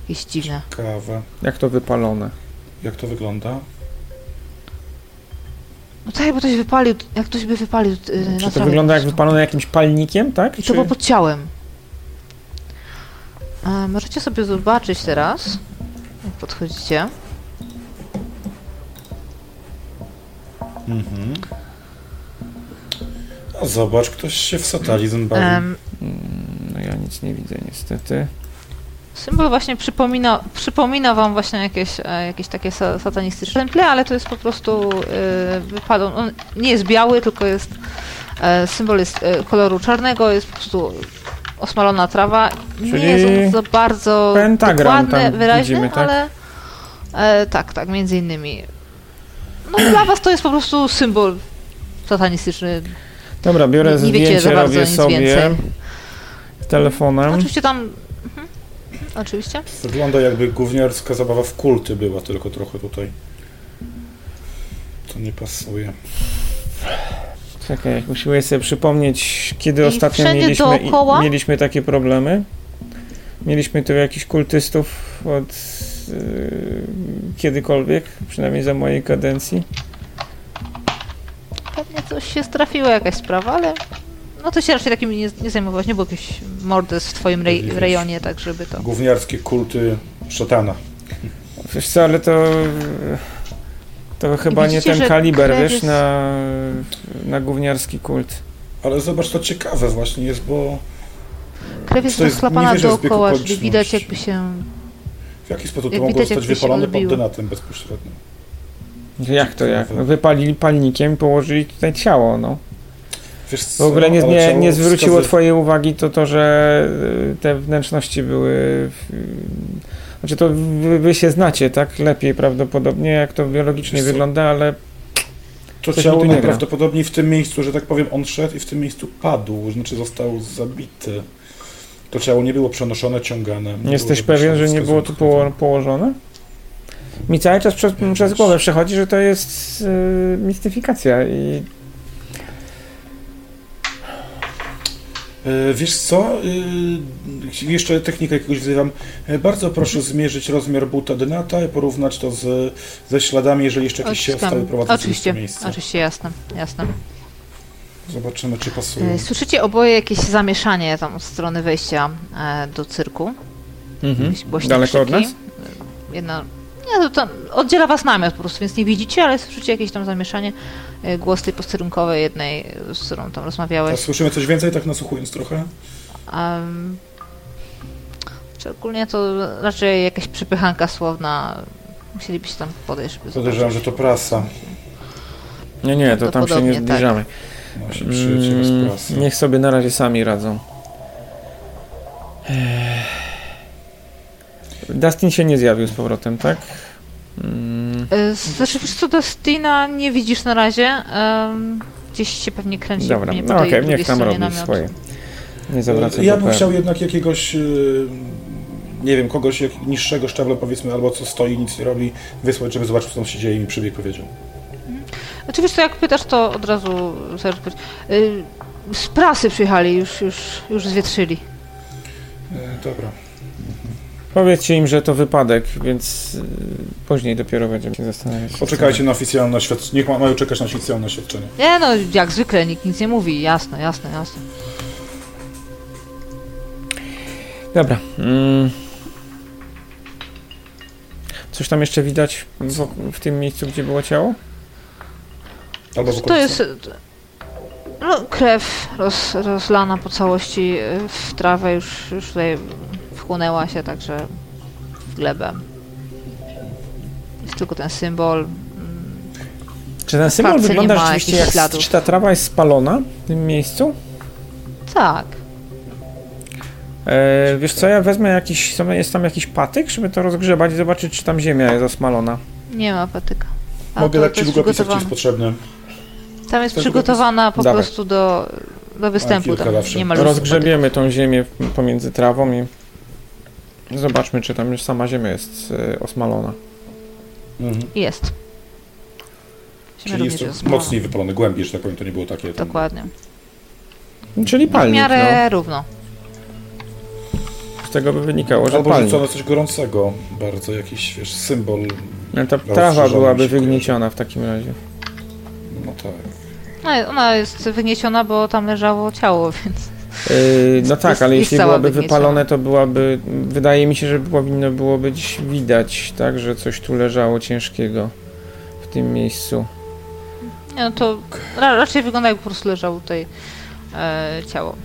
Jakieś dziwne. Kawę. Jak to wypalone? Jak to wygląda? No tak, bo ktoś wypalił, jak ktoś by wypalił y, na Czy to trawie wygląda po jak prostu. wypalone jakimś palnikiem, tak? I Czy... to było pod ciałem. A, możecie sobie zobaczyć teraz, jak podchodzicie. Mhm. A zobacz, ktoś się w satalizm bawi. Em, No ja nic nie widzę niestety. Symbol właśnie przypomina, przypomina wam właśnie jakieś, e, jakieś takie sa- satanistyczne temple, ale to jest po prostu e, wypadł. On nie jest biały, tylko jest e, symbol jest e, koloru czarnego, jest po prostu osmalona trawa. Nie Czyli jest on za bardzo tam wyraźne, widzimy, tak? ale e, tak, tak, między innymi. No dla was to jest po prostu symbol satanistyczny. Dobra, biorę Nie- nie wiecie zdjęcie, bardzo robię nic sobie więcej. Telefonem. Oczywiście tam... Mhm, oczywiście. Wygląda jakby gówniarska zabawa w kulty była, tylko trochę tutaj. To nie pasuje. Czekaj, usiłuję sobie przypomnieć, kiedy I ostatnio mieliśmy, dookoła? mieliśmy takie problemy. Mieliśmy tu jakichś kultystów od yy, kiedykolwiek, przynajmniej za mojej kadencji. Pewnie coś się strafiło, jakaś sprawa, ale no to się raczej takimi nie, nie zajmować. Nie było jakichś mordes w twoim rej, w rejonie, tak żeby to... Gówniarskie kulty szatana. Wiesz co, ale to to chyba nie widzicie, ten że kaliber, wiesz, jest- na, na gówniarski kult. Ale zobacz, to ciekawe właśnie jest, bo Krew jest to rozchlapana nie dookoła, czyli widać jakby się... w jaki sposób to Jak mogło widać, zostać wypalone pod dynatem bezpośrednio? Jak to jak? Ciekawe. Wypalili palnikiem i położyli tutaj ciało, no. Wiesz W co, ogóle nie, nie, nie zwróciło wskazuje- twojej uwagi to to, że y, te wnętrzności były... w- Znaczy to wy, wy się znacie, tak? Lepiej prawdopodobnie, jak to biologicznie wygląda, ale To Coś ciało najprawdopodobniej w tym miejscu, że tak powiem, on szedł i w tym miejscu padł, znaczy został zabity. To ciało nie było przenoszone, ciągane. nie jesteś pewien, że nie było tu poło położone? Mi cały czas przez, przez głowę przechodzi, że to jest y, mistyfikacja i Wiesz co? E, Jeszcze technikę jakiegoś wzywam. E, Bardzo proszę zmierzyć rozmiar buta dynata i porównać to z, ze śladami, jeżeli jeszcze jakieś się stały prowadzące Oczywiście, to oczywiście, jasne, jasne. Zobaczymy, czy pasują. E, Słyszycie oboje jakieś zamieszanie tam od strony wejścia e, do cyrku. Głośne Daleko od krzyki. nas? Jedna... Nie, to tam oddziela was namiot po prostu, więc nie widzicie, ale słyszycie jakieś tam zamieszanie. E, Głos tej posterunkowej jednej, z którą tam A rozmawiałeś. słyszymy coś więcej, tak nasłuchując trochę? Um, czy ogólnie to raczej jakaś przypychanka słowna. Musielibyście tam podejść, żeby Podejrzewam, że to prasa. Nie, nie, to tam się nie tak. zbliżamy. Z Mm, prasy. niech sobie na razie sami radzą. Dustin się nie zjawił z powrotem, tak? E, Znaczy, wiesz co, Dustina nie widzisz na razie. gdzieś się pewnie kręci. dobra, pewnie no okej, drugiej niech tam robi swoje. Nie zawracaj Ja bym PR. chciał jednak jakiegoś, y, nie wiem, kogoś jak niższego szczebla powiedzmy, albo co stoi, nic nie robi, wysłać, żeby zobaczył, co tam się dzieje i mi przybieg powiedział. Oczywiście, jak pytasz, to od razu zaraz. Y, Z prasy przyjechali, już, już, już zwietrzyli. Dobra. Powiedzcie im, że to wypadek, więc y, później dopiero będziemy się zastanawiać. Poczekajcie na oficjalne oświadczenie. Niech ma, mają czekać na oficjalne oświadczenie. Nie no, jak zwykle, nikt nic nie mówi. Jasne, jasne, jasne. Dobra. Mm. Coś tam jeszcze widać w, w tym miejscu, gdzie było ciało? Albo w To jest no, krew roz, rozlana po całości y, w trawę, już, już tutaj wchłonęła się także w glebę. Jest tylko ten symbol. Czy ten symbol wygląda rzeczywiście jak... śladów. Czy ta trawa jest spalona w tym miejscu? Tak. E, wiesz co, ja wezmę jakiś... Jest tam jakiś patyk, żeby to rozgrzebać i zobaczyć, czy tam ziemia jest osmalona. Nie ma patyka. A Mogę jest długopis, jak ci jest potrzebny. Tam jest Ten przygotowana po Dawaj. prostu do, do występu. Tam nie ma Rozgrzebiemy tą ziemię pomiędzy trawą i zobaczmy, czy tam już sama ziemia jest e, osmalona. Mhm. Jest. Ziemia Czyli również jest to mocniej wypalone, głębiej, że tak powiem, to nie było takie... Tam... Dokładnie. Czyli W palnik, miarę równo. no. Z tego by wynikało, że Albo palnik. rzucone coś gorącego, bardzo jakiś, wiesz, symbol. No, ta trawa byłaby wygnieciona w takim razie. No tak. No, ona jest wygnieciona, bo tam leżało ciało, więc no tak, jest- ale jeśli wygnieciona. wypalone, to byłaby. Wydaje mi się, że powinno było być widać, tak, że coś tu leżało ciężkiego w tym miejscu. nie, no to ra, raczej wygląda jakby po prostu leżało tutaj e, ciało.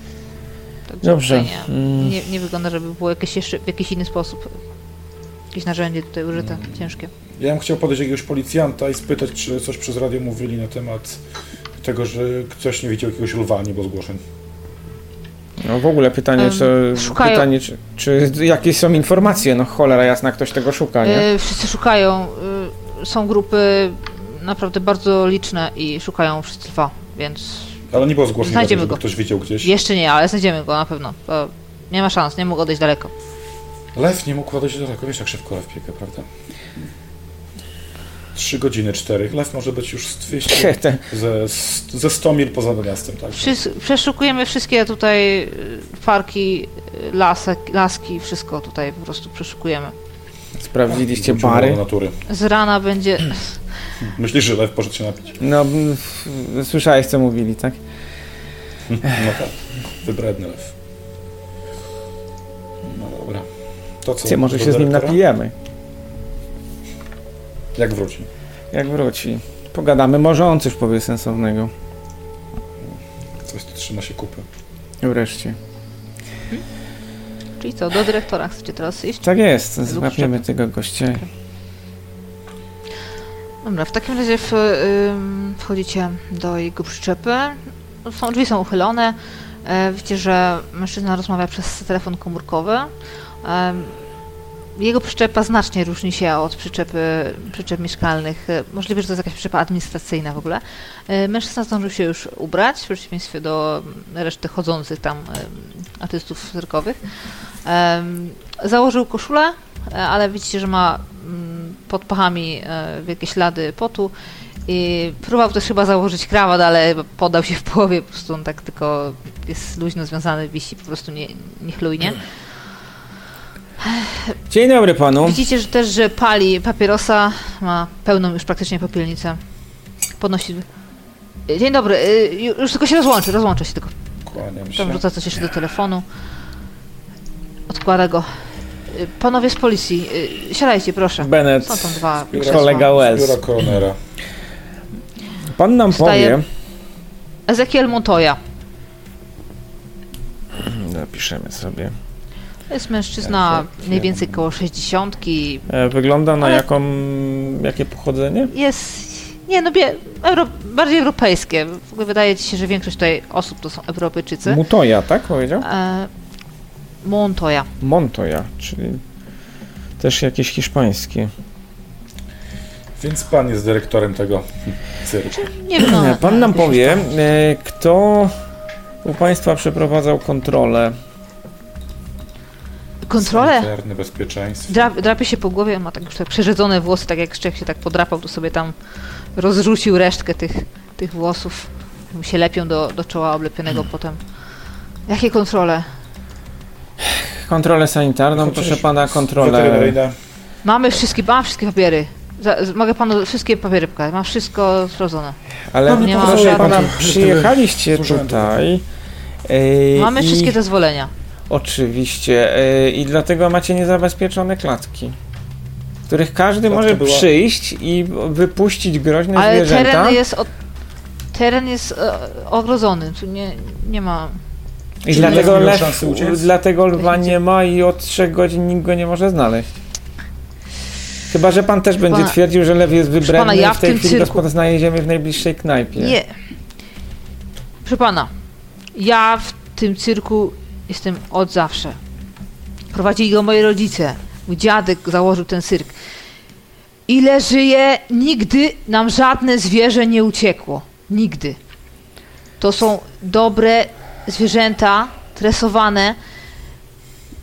Także Dobrze. tutaj Nie, Mm, nie, nie wygląda, żeby było jakieś jeszcze, w jakiś inny sposób jakieś narzędzie tutaj użyte, Mm. ciężkie. Ja bym chciał podejść jakiegoś policjanta i spytać, czy coś przez radio mówili na temat tego, że ktoś nie widział jakiegoś lwa, nie było zgłoszeń. No w ogóle pytanie, czy, szukają- pytanie czy, czy jakie są informacje? No cholera jasna, ktoś tego szuka, nie? E, wszyscy szukają, e, są grupy naprawdę bardzo liczne i szukają wszyscy lwa, więc Ale nie było zgłoszeń, Znajdziemy żeby go. ktoś widział gdzieś. jeszcze nie, ale znajdziemy go na pewno. Nie ma szans, nie mogę odejść daleko. Lew nie mógł odejść daleko, wiesz jak szybko lew biega, prawda? Trzy godziny, cztery. Lew może być już z 200, Te- ze, ze 100 mil poza miastem, tak? Przeszukujemy wszystkie tutaj y, parki, y, lasek, laski, wszystko tutaj po prostu przeszukujemy. Sprawdziliście Wrócił do bary? natury. Z rana będzie. Myślisz, że lew poszedł się napić? No, słyszałeś co mówili, tak? No tak. Wybredny lew. No dobra. To co? Gdzie może się z nim napijemy, Jak wróci? jak wróci. Pogadamy, może on coś powie sensownego. Coś tu trzyma się kupy. Wreszcie. Czyli co, do dyrektora chcecie teraz iść? Tak jest, złapiemy tego gościa. Dobra, w takim razie w, ym, wchodzicie do jego przyczepy. Są, drzwi są uchylone. E, widzicie, że mężczyzna rozmawia przez telefon komórkowy. Em, jego przyczepa znacznie różni się od przyczepy, przyczep mieszkalnych. E, Możliwe, że to jest jakaś przyczepa administracyjna w ogóle. E, Mężczyzna zdążył się już ubrać, w przeciwieństwie do reszty chodzących tam em, artystów cyrkowych. Założył koszulę, e, ale widzicie, że ma mm, pod pachami e, wielkie ślady potu i próbował też chyba założyć krawat, ale podał się w połowie, po prostu on tak tylko jest luźno związany, wisi po prostu nie, niechlujnie. Dzień dobry panu. Widzicie że też, że pali papierosa, ma pełną już praktycznie popielnicę. Podnosi... Dzień dobry, y, ju- już tylko się rozłączy, rozłączę się tylko. Kłaniam się. Tam rzuca coś jeszcze do telefonu. Odkłada go. Y, Panowie z policji, y, siadajcie proszę. Bennett, Są tam dwa Biura- krzesła. kolega Wells. Biura koronera. Pan nam Wstaje. powie... Ezekiel Montoya. Napiszemy sobie. To jest mężczyzna mniej więcej koło 60. E, wygląda na Ale- jaką... jakie pochodzenie? Jest. Nie, no bie, euro, bardziej europejskie. W ogóle wydaje ci się, że większość tutaj osób to są Europejczycy. Mutoja, tak powiedział? E, Montoya. Montoya, czyli też jakieś hiszpańskie. Więc pan jest dyrektorem tego cyrku. Nie wiem. no, Pan nam powie, e, kto u państwa przeprowadzał kontrolę. Kontrolę? Sanitarne bezpieczeństwo. Drap, drapie się po głowie, on ma tak już tak przerzedzone włosy, tak jak Szczech się tak podrapał, to sobie tam rozrzucił resztkę tych, tych włosów. Mu się lepią do, do czoła oblepionego potem. Jakie kontrole? Kontrolę sanitarną, No, proszę pana, kontrolę. Mamy wszystkie, mam wszystkie papiery. Za, z- mogę panu wszystkie papiery pokazać, mam wszystko sprawdzone. Ale Nie ma proszę żadnych- pana, przyjechaliście tutaj. e, Mamy i wszystkie zezwolenia. Oczywiście. e, I dlatego macie niezabezpieczone klatki, w których każdy Klatka może była- przyjść i wypuścić groźne Ale zwierzęta. teren jest, od, teren jest e, ogrodzony, tu nie, nie ma... I Czy dlatego lew dlatego lwa nie ma i od trzech godzin nikt go nie może znaleźć. Chyba, że pan też będzie pana- twierdził, że lew jest wybredny pana, ja i w w tej tym chwili cyrku- ziemię w najbliższej knajpie. Nie. Proszę pana, ja w tym cyrku jestem od zawsze. Prowadzili go moi rodzice. Mój dziadek założył ten cyrk. Ile żyję, nigdy nam żadne zwierzę nie uciekło. Nigdy. To są dobre zwierzęta, tresowane.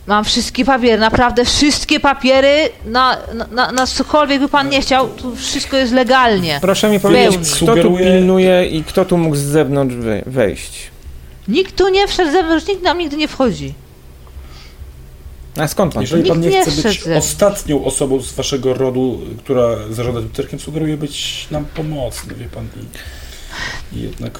Mam wszystkie papiery, naprawdę wszystkie papiery na, na- na, na cokolwiek by pan nie chciał, tu wszystko jest legalnie. Proszę mi powiedzieć, Pełni. kto tu pilnuje i kto tu mógł z zewnątrz we- wejść? Nikt tu nie wszedł zewnątrz, nikt nam nigdy nie wchodzi. A skąd pan? Jeżeli Nikt pan nie nie chce być ze ostatnią osobą z waszego rodu, która zarządza tym cyrkiem, sugeruję być nam pomocny, wie pan. I, i jednak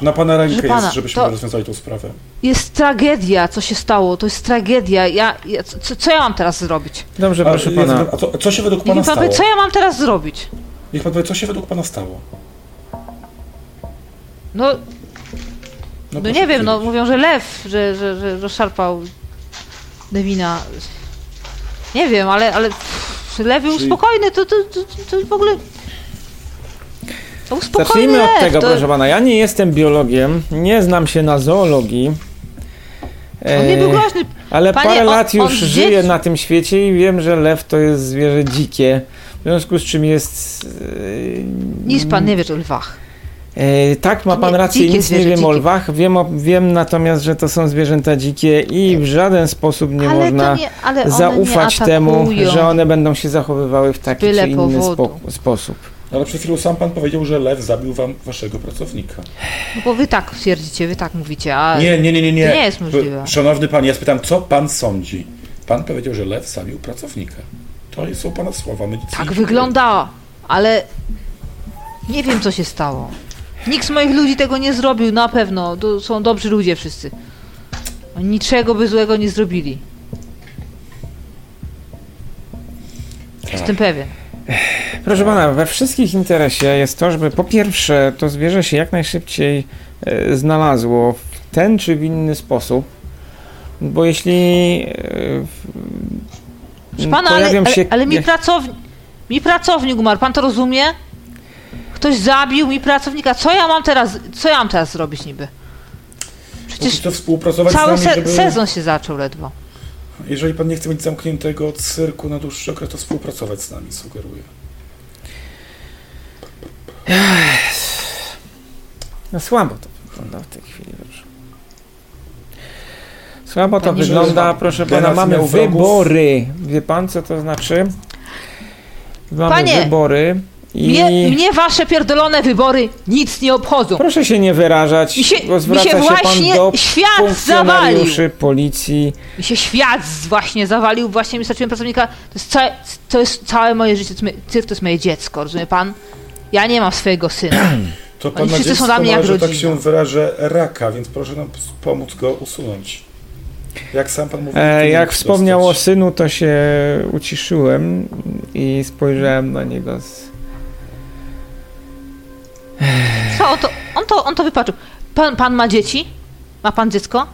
na pana rękę Proszę pana, jest, żebyśmy rozwiązali tą sprawę. Jest tragedia, co się stało. To jest tragedia. Ja, ja, co, co ja mam teraz zrobić? Dobrze, A, proszę jest- pana. a co, co się według pana pan stało? powie, co ja mam teraz zrobić? Niech pan powie, co się według pana stało? No, no, proszę nie wiem, no mówią, że lew, że, że, że rozszarpał Devina. Nie wiem, ale, ale pff, lew był Czyli- spokojny, to, to, to, to w ogóle... Zacznijmy od tego, to... proszę pana. Ja nie jestem biologiem, nie znam się na zoologii. On nie był E, groźny. Ale Panie, parę on- lat już on dzieci- żyję na tym świecie i wiem, że lew to jest zwierzę dzikie. W związku z czym jest. e, Nic pan nie wie o lwach. E, tak, ma pan nie- rację, nic nie wiem o lwach. Wiem, wiem natomiast, że to są zwierzęta dzikie i w żaden sposób nie ale można nie, zaufać nie temu, że one będą się zachowywały w taki byle czy inny spo, sposób. Ale przed chwilą sam pan powiedział, że lew zabił wam waszego pracownika. No bo wy tak twierdzicie, wy tak mówicie, a... Nie, nie, nie, nie. nie. To nie jest możliwe. Szanowny pan, ja spytam, co pan sądzi? Pan powiedział, że lew zabił pracownika. To są pana słowa medycyny. Tak wyglądała, ale nie wiem, co się stało. Nikt z moich ludzi tego nie zrobił, na pewno. To są dobrzy ludzie wszyscy. Oni niczego by złego nie zrobili. Tak. Jestem pewien. Proszę pana, we wszystkich interesie jest to, żeby po pierwsze to zwierzę się jak najszybciej e, znalazło w ten czy w inny sposób, bo jeśli e, Proszę pana, pojawią ale, ale, się ale mi, pracownik, mi pracownik umarł, pan to rozumie? Ktoś zabił mi pracownika. Co ja mam teraz, co ja mam teraz zrobić niby? Przecież to współpracować cały z nami, se żeby... sezon się zaczął ledwo. Jeżeli pan nie chce mieć zamkniętego cyrku na dłuższy okres, to współpracować z nami, sugeruję. No słabo to wygląda w tej chwili. Dobrze. Słabo to Panie wygląda, Jezu, proszę pana, mamy wybory. Wie pan, co to znaczy? Mamy Panie, wybory i... Mnie, mnie wasze pierdolone wybory nic nie obchodzą. Proszę się nie wyrażać, Mi się- bo mi zwraca się się, właśnie pan do świat funkcjonariuszy policji. Mi się świat właśnie zawalił, właśnie mi straciłem pracownika. To jest, całe, to jest całe moje życie, to jest, moje- cyrk to jest moje dziecko, rozumie pan? Ja nie mam swojego syna. To Oni pan na wszyscy są dziecko dla mnie jak że tak rodzina. się wyrażę, raka, więc proszę nam pomóc go usunąć. Jak sam pan mówił... E, jak wspomniał o dostać. synu, to się uciszyłem i spojrzałem na niego z... Co, on to, on to, on to wypaczył. Pan, pan ma dzieci? Ma pan dziecko?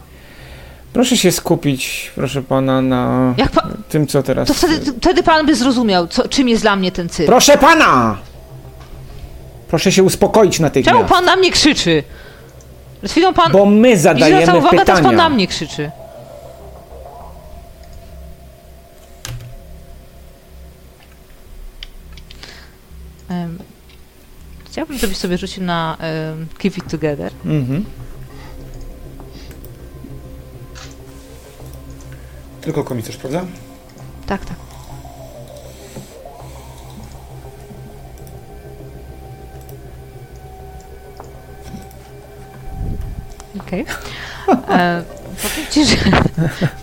Proszę się skupić, proszę pana, na Jak pa, tym, co teraz... to wtedy, wtedy pan by zrozumiał, co, czym jest dla mnie ten cyrk. Proszę pana! Proszę się uspokoić Czemu natychmiast, pan na mnie krzyczy? Przed chwilą pan bo my zadajemy uwagę, teraz pan na pytania. mnie krzyczy. Em, chciałbym, żebyś sobie rzucił na um, Keep It Together. Mhm. Tylko komisarz, prawda? Tak, tak. Okej. E, Powiem ci, że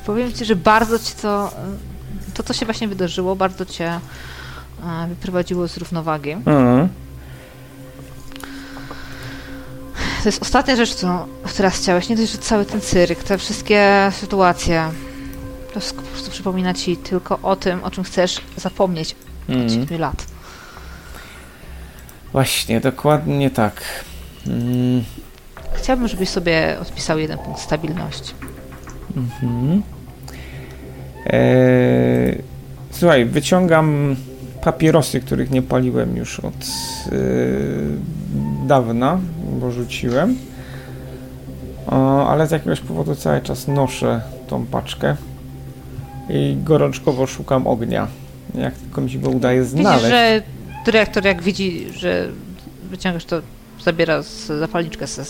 powiem ci, że bardzo ci to, to co się właśnie wydarzyło, bardzo cię e, wyprowadziło z równowagi. Mhm. To jest ostatnia rzecz, którą teraz chciałeś. Nie dość, że cały ten cyrk, te wszystkie sytuacje. To wszystko po prostu przypomina ci tylko o tym, o czym chcesz zapomnieć od Mm. 7 lat. Właśnie, dokładnie tak. Mm. Chciałbym, żebyś sobie odpisał jeden punkt stabilności. Mhm. Eee, słuchaj, wyciągam papierosy, których nie paliłem już od e, dawna, bo rzuciłem. O, ale z jakiegoś powodu cały czas noszę tą paczkę i gorączkowo szukam ognia. Jak tylko mi się go udaje znaleźć. Widzisz, że dyrektor jak widzi, że wyciągasz to, zabiera z zapalniczkę ze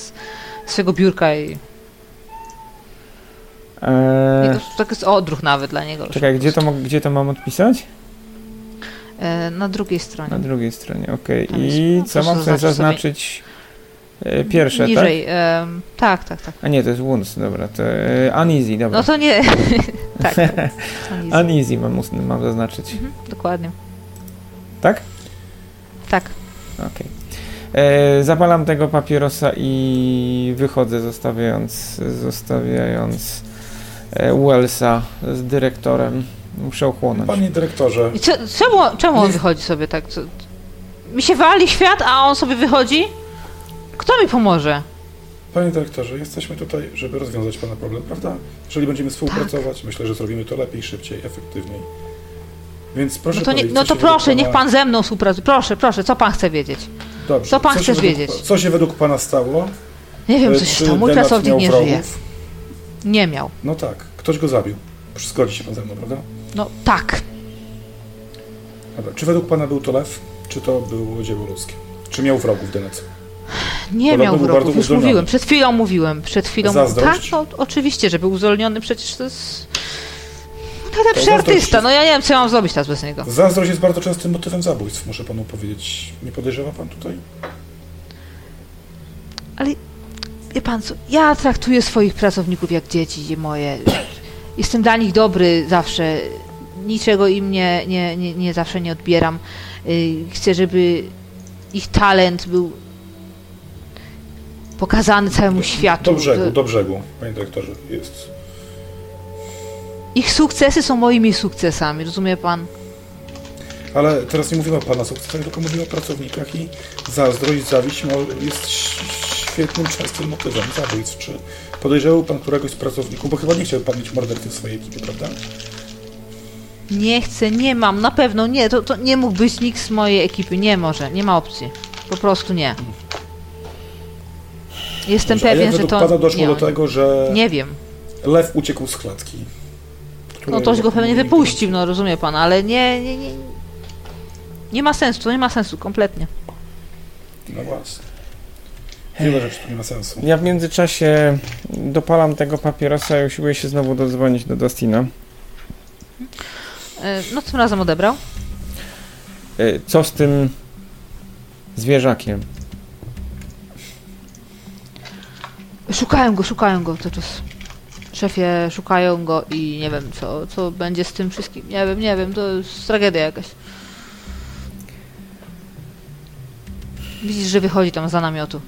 swojego biurka i, Eee, to tak jest odruch nawet dla niego. czekaj, gdzie to, gdzie to mam odpisać? E, na drugiej stronie. Na drugiej stronie, okej. Jest- I co mam sobie zaznaczyć sobie-? E, Pierwsze, tak? Niżej. em, tak, tak, tak. A nie, to jest Wounds, dobra. To e, Uneasy, dobra. No to nie. tak. To. Uneasy mam, mam zaznaczyć. Mhm, dokładnie. Tak? Tak. Okej. E, Zapalam tego papierosa i wychodzę, zostawiając, zostawiając e, Wellsa z dyrektorem. Muszę ochłonąć. Panie dyrektorze, I co, czemu, czemu on wychodzi sobie tak? Co, mi się wali świat, a on sobie wychodzi? Kto mi pomoże? panie dyrektorze, jesteśmy tutaj, żeby rozwiązać pana problem, prawda? Jeżeli będziemy współpracować, myślę, że zrobimy to lepiej, szybciej, efektywniej. Więc proszę No to, nie, powiedzieć, no co to proszę, niech pana- pan ze mną współpracuje. Proszę, proszę, co pan chce wiedzieć? Dobrze. co pan chcesz według- wiedzieć? Co się według pana stało? Nie wiem, E, co się stało. Mój pracownik nie wrogów? żyje. Nie miał. No tak, ktoś go zabił. Zgodzi się pan ze mną, prawda? No tak. Dobra. Czy według pana był to lew, czy to było dzieło ludzkie? Czy miał wrogów Denat? Nie Podobno miał wrogów, już uzdolniony. mówiłem. Przed chwilą mówiłem. Przed chwilą Zazdrość? Tak, no, oczywiście, że był uzdolniony. Przecież to jest... Najlepszy To artysta. No ja nie wiem, co ja mam zrobić teraz bez niego. Zazdrość jest bardzo częstym motywem zabójstw, muszę panu powiedzieć. Nie podejrzewa pan tutaj? Ale wie pan co, ja traktuję swoich pracowników jak dzieci moje. Jestem dla nich dobry zawsze. Niczego im nie, nie, nie, nie zawsze nie odbieram. Y, Chcę, żeby ich talent był pokazany całemu światu. Do brzegu, do brzegu, panie dyrektorze. Jest. Ich sukcesy są moimi sukcesami, rozumie pan? Ale teraz nie mówimy o pana sukcesach, tylko mówimy o pracownikach i zazdrość, zawiść mo- jest świetnym, częstym motywem zabójstw. Czy podejrzewał pan któregoś z pracowników, bo chyba nie chciał pan mieć mordercy w swojej ekipie, prawda? Nie chcę, nie mam, na pewno nie. To, to nie mógł być nikt z mojej ekipy, nie może, nie ma opcji. Po prostu nie. Jestem Dobrze, a pewien, jak że to. pana doszło nie, do tego, że Nie wiem. lew uciekł z klatki? No ktoś go pewnie wypuścił, no rozumie pan, ale nie, nie, nie. Nie ma sensu, to nie ma sensu, kompletnie. No właśnie. Wiele rzeczy tu nie ma sensu. Ja w międzyczasie dopalam tego papierosa i usiłuję się znowu dodzwonić do Dustina. E, No tym razem odebrał. E, Co z tym zwierzakiem? Szukają go, szukają go cały czas. Szefie, szukają go i nie wiem, co, co będzie z tym wszystkim. Nie wiem, nie wiem, to jest tragedia jakaś. Widzisz, że wychodzi tam za namiotu.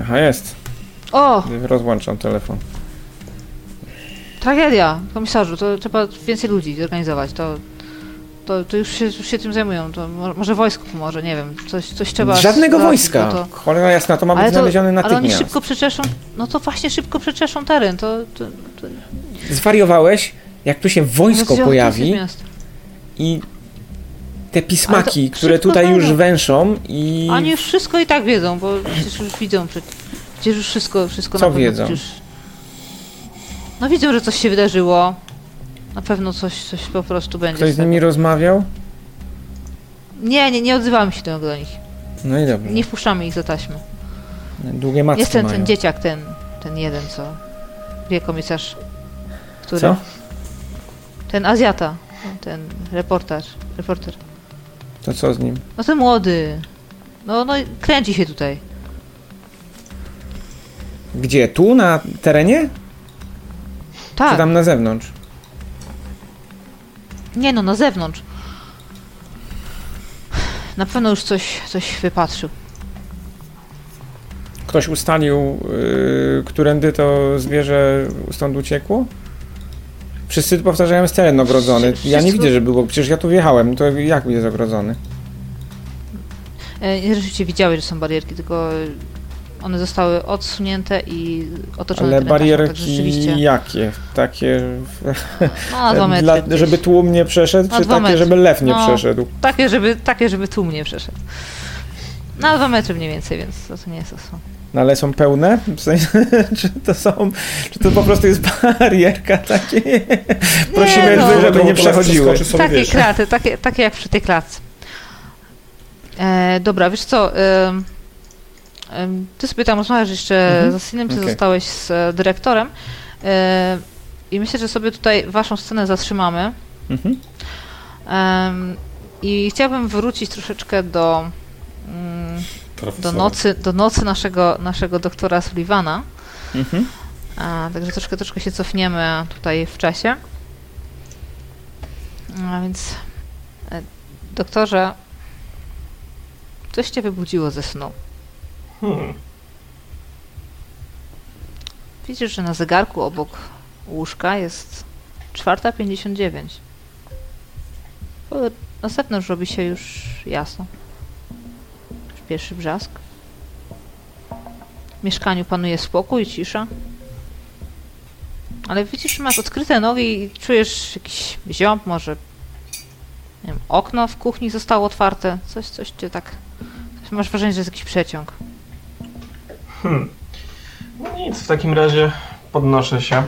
Aha, jest. O, Rozłączam telefon. tragedia, komisarzu, to trzeba więcej ludzi zorganizować, to, to, to już, się, już się tym zajmują, to mo- może wojsko pomoże, nie wiem, coś, coś trzeba... Żadnego wojska! bo To, Cholera jasna, to ma być ale, to, znaleziony ale oni szybko przeczeszą, no to właśnie szybko przeczeszą teren, to... to, to Zwariowałeś? Jak tu się wojsko rozwiążą pojawi i te pismaki, które tutaj już węszą i... Oni już wszystko i tak wiedzą, bo przecież już widzą, przecież, już wszystko, wszystko Co na wiedzą? Przecież... No widzą, że coś się wydarzyło, na pewno coś, coś po prostu będzie Ktoś z tego. nimi rozmawiał? Nie, nie, nie odzywamy się do, do nich, No i dobrze. nie wpuszczamy ich za taśmę. Długie macki Jest ten, mają. ten dzieciak, ten, ten jeden, co wie komisarz, który... Co? Ten Azjata, ten reporter, reporter. To co z nim? No ten młody, no, no i kręci się tutaj. Gdzie? Tu? Na terenie? Czy Tak, tam na zewnątrz? Nie no, na zewnątrz. Na pewno już coś, coś wypatrzył. ktoś ustalił, yy, którędy to zwierzę stąd uciekło? Wszyscy powtarzają jest teren ogrodzony. Ja nie widzę, że było. Przecież ja tu wjechałem, to jak jest ogrodzony? E, Rzeczywiście widziałeś, że są barierki, tylko one zostały odsunięte i otoczone Ale taśmą, tak barierki rzeczywiście. jakie? Takie. No, na dwa metry. Dla, żeby tłum nie przeszedł, Na czy takie, metry. żeby lew nie No. przeszedł? Takie, żeby, takie, żeby tłum nie przeszedł. Na dwa metry mniej więcej, więc to, to nie jest osłon. No ale są pełne? W sensie, czy to są. Czy to po prostu jest barierka takie? Prosimy, no. żeby, żeby nie przechodziły. Takie wiesz, kraty, takie, takie jak przy tej klatce. E, dobra, wiesz co, em, ty sobie tam rozmawiasz jeszcze Mhm. z Asinem, ty Okej. zostałeś z e, dyrektorem e, i myślę, że sobie tutaj waszą scenę zatrzymamy. Mhm. I chciałabym wrócić troszeczkę do, mm, do, nocy, do nocy naszego, naszego doktora Sullivana. Mhm. A, także troszkę, troszkę się cofniemy tutaj w czasie. A więc, e, doktorze, coś cię wybudziło ze snu. Hmm. Widzisz, że na zegarku obok łóżka jest 4.59. Ale Na zewnątrz robi się już jasno. Już pierwszy brzask. W mieszkaniu panuje spokój, cisza. Ale widzisz, że masz odkryte nogi i czujesz jakiś ziąb, może nie wiem, okno w kuchni zostało otwarte. Coś, coś cię tak... Masz wrażenie, że jest jakiś przeciąg. Hmm. No nic, w takim razie podnoszę się.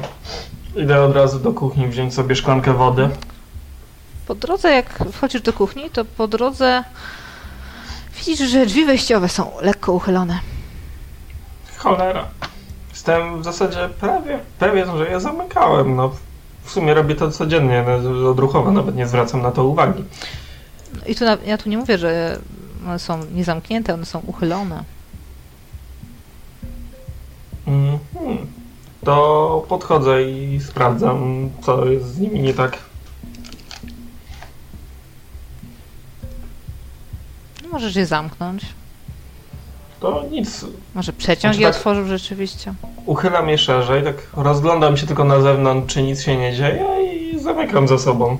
Idę od razu do kuchni wziąć sobie szklankę wody. Po drodze, jak wchodzisz do kuchni, to po drodze widzisz, że drzwi wejściowe są lekko uchylone. Cholera. Jestem w zasadzie prawie pewien, że je zamykałem. No, w sumie robię to codziennie, no, odruchowo, nawet nie zwracam na to uwagi. I tu ja tu nie mówię, że one są niezamknięte, one są uchylone. Mhm. To podchodzę i sprawdzam, co jest z nimi nie tak. No, możesz je zamknąć. To nic. Może przeciąg Znaczy je tak- otworzył rzeczywiście. Uchylam je szerzej, tak rozglądam się tylko na zewnątrz, czy nic się nie dzieje i zamykam za sobą.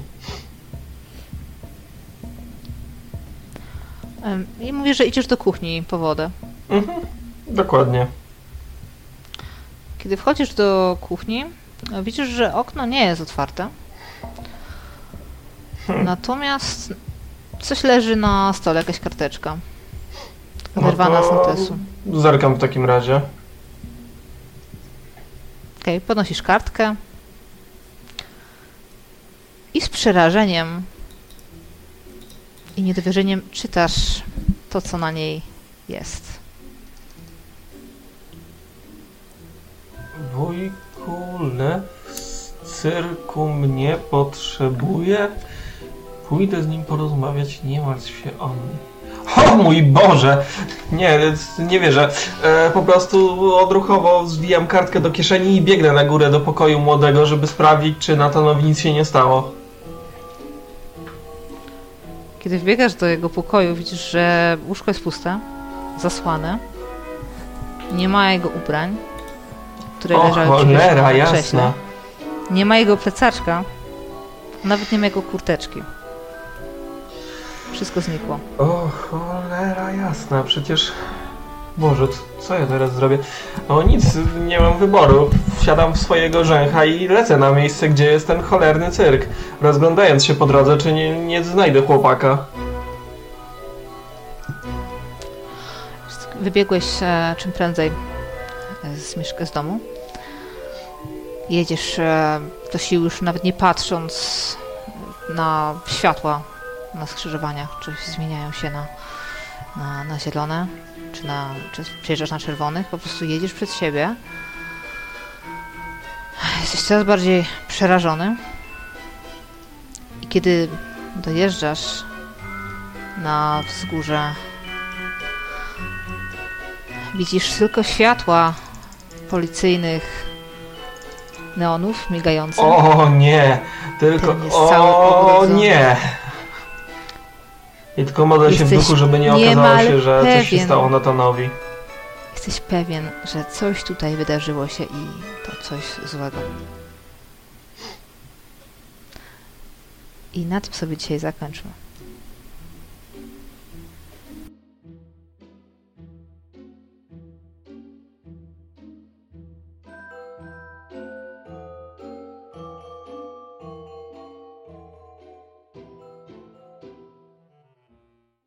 I mówisz, że idziesz do kuchni po wodę. Mhm. Dokładnie. Kiedy wchodzisz do kuchni, widzisz, że okno nie jest otwarte. Hmm. Natomiast coś leży na stole, jakaś karteczka. No wyrwana z to notesu. Zerkam w takim razie. Okej, podnosisz kartkę i z przerażeniem i niedowierzeniem czytasz to, co na niej jest. Wujku Lew z cyrku mnie potrzebuje. Pójdę z nim porozmawiać, nie martw się o mnie. O mój Boże! Nie, nie wierzę. E, po prostu odruchowo zwijam kartkę do kieszeni i biegnę na górę do pokoju młodego, żeby sprawdzić, czy Natanowi nic się nie stało. Kiedy wbiegasz do jego pokoju, widzisz, że łóżko jest puste, zasłane. Nie ma jego ubrań, które O leżały cholera, na jasna. krześle. Nie ma jego plecaczka, nawet nie ma jego kurteczki. Wszystko znikło. O cholera jasna, przecież... Boże, co ja teraz zrobię? O nic, nie mam wyboru. Wsiadam w swojego rzęcha i lecę na miejsce, gdzie jest ten cholerny cyrk. Rozglądając się po drodze, czy nie, nie znajdę chłopaka. Wybiegłeś e, czym prędzej e, z mieszka z domu. Jedziesz e, do sił już nawet nie patrząc na światła na skrzyżowaniach, czy zmieniają się na, na, na zielone, czy, na, czy przejeżdżasz na czerwonych, po prostu jedziesz przed siebie. Jesteś coraz bardziej przerażony. I kiedy dojeżdżasz na wzgórze Widzisz tylko światła policyjnych neonów migających. O nie, tylko... O nie! I tylko modlę się w duchu, żeby nie okazało się, że coś się pewien. stało Natanowi. jesteś pewien, że coś tutaj wydarzyło się i to coś złego. I na tym sobie dzisiaj zakończmy.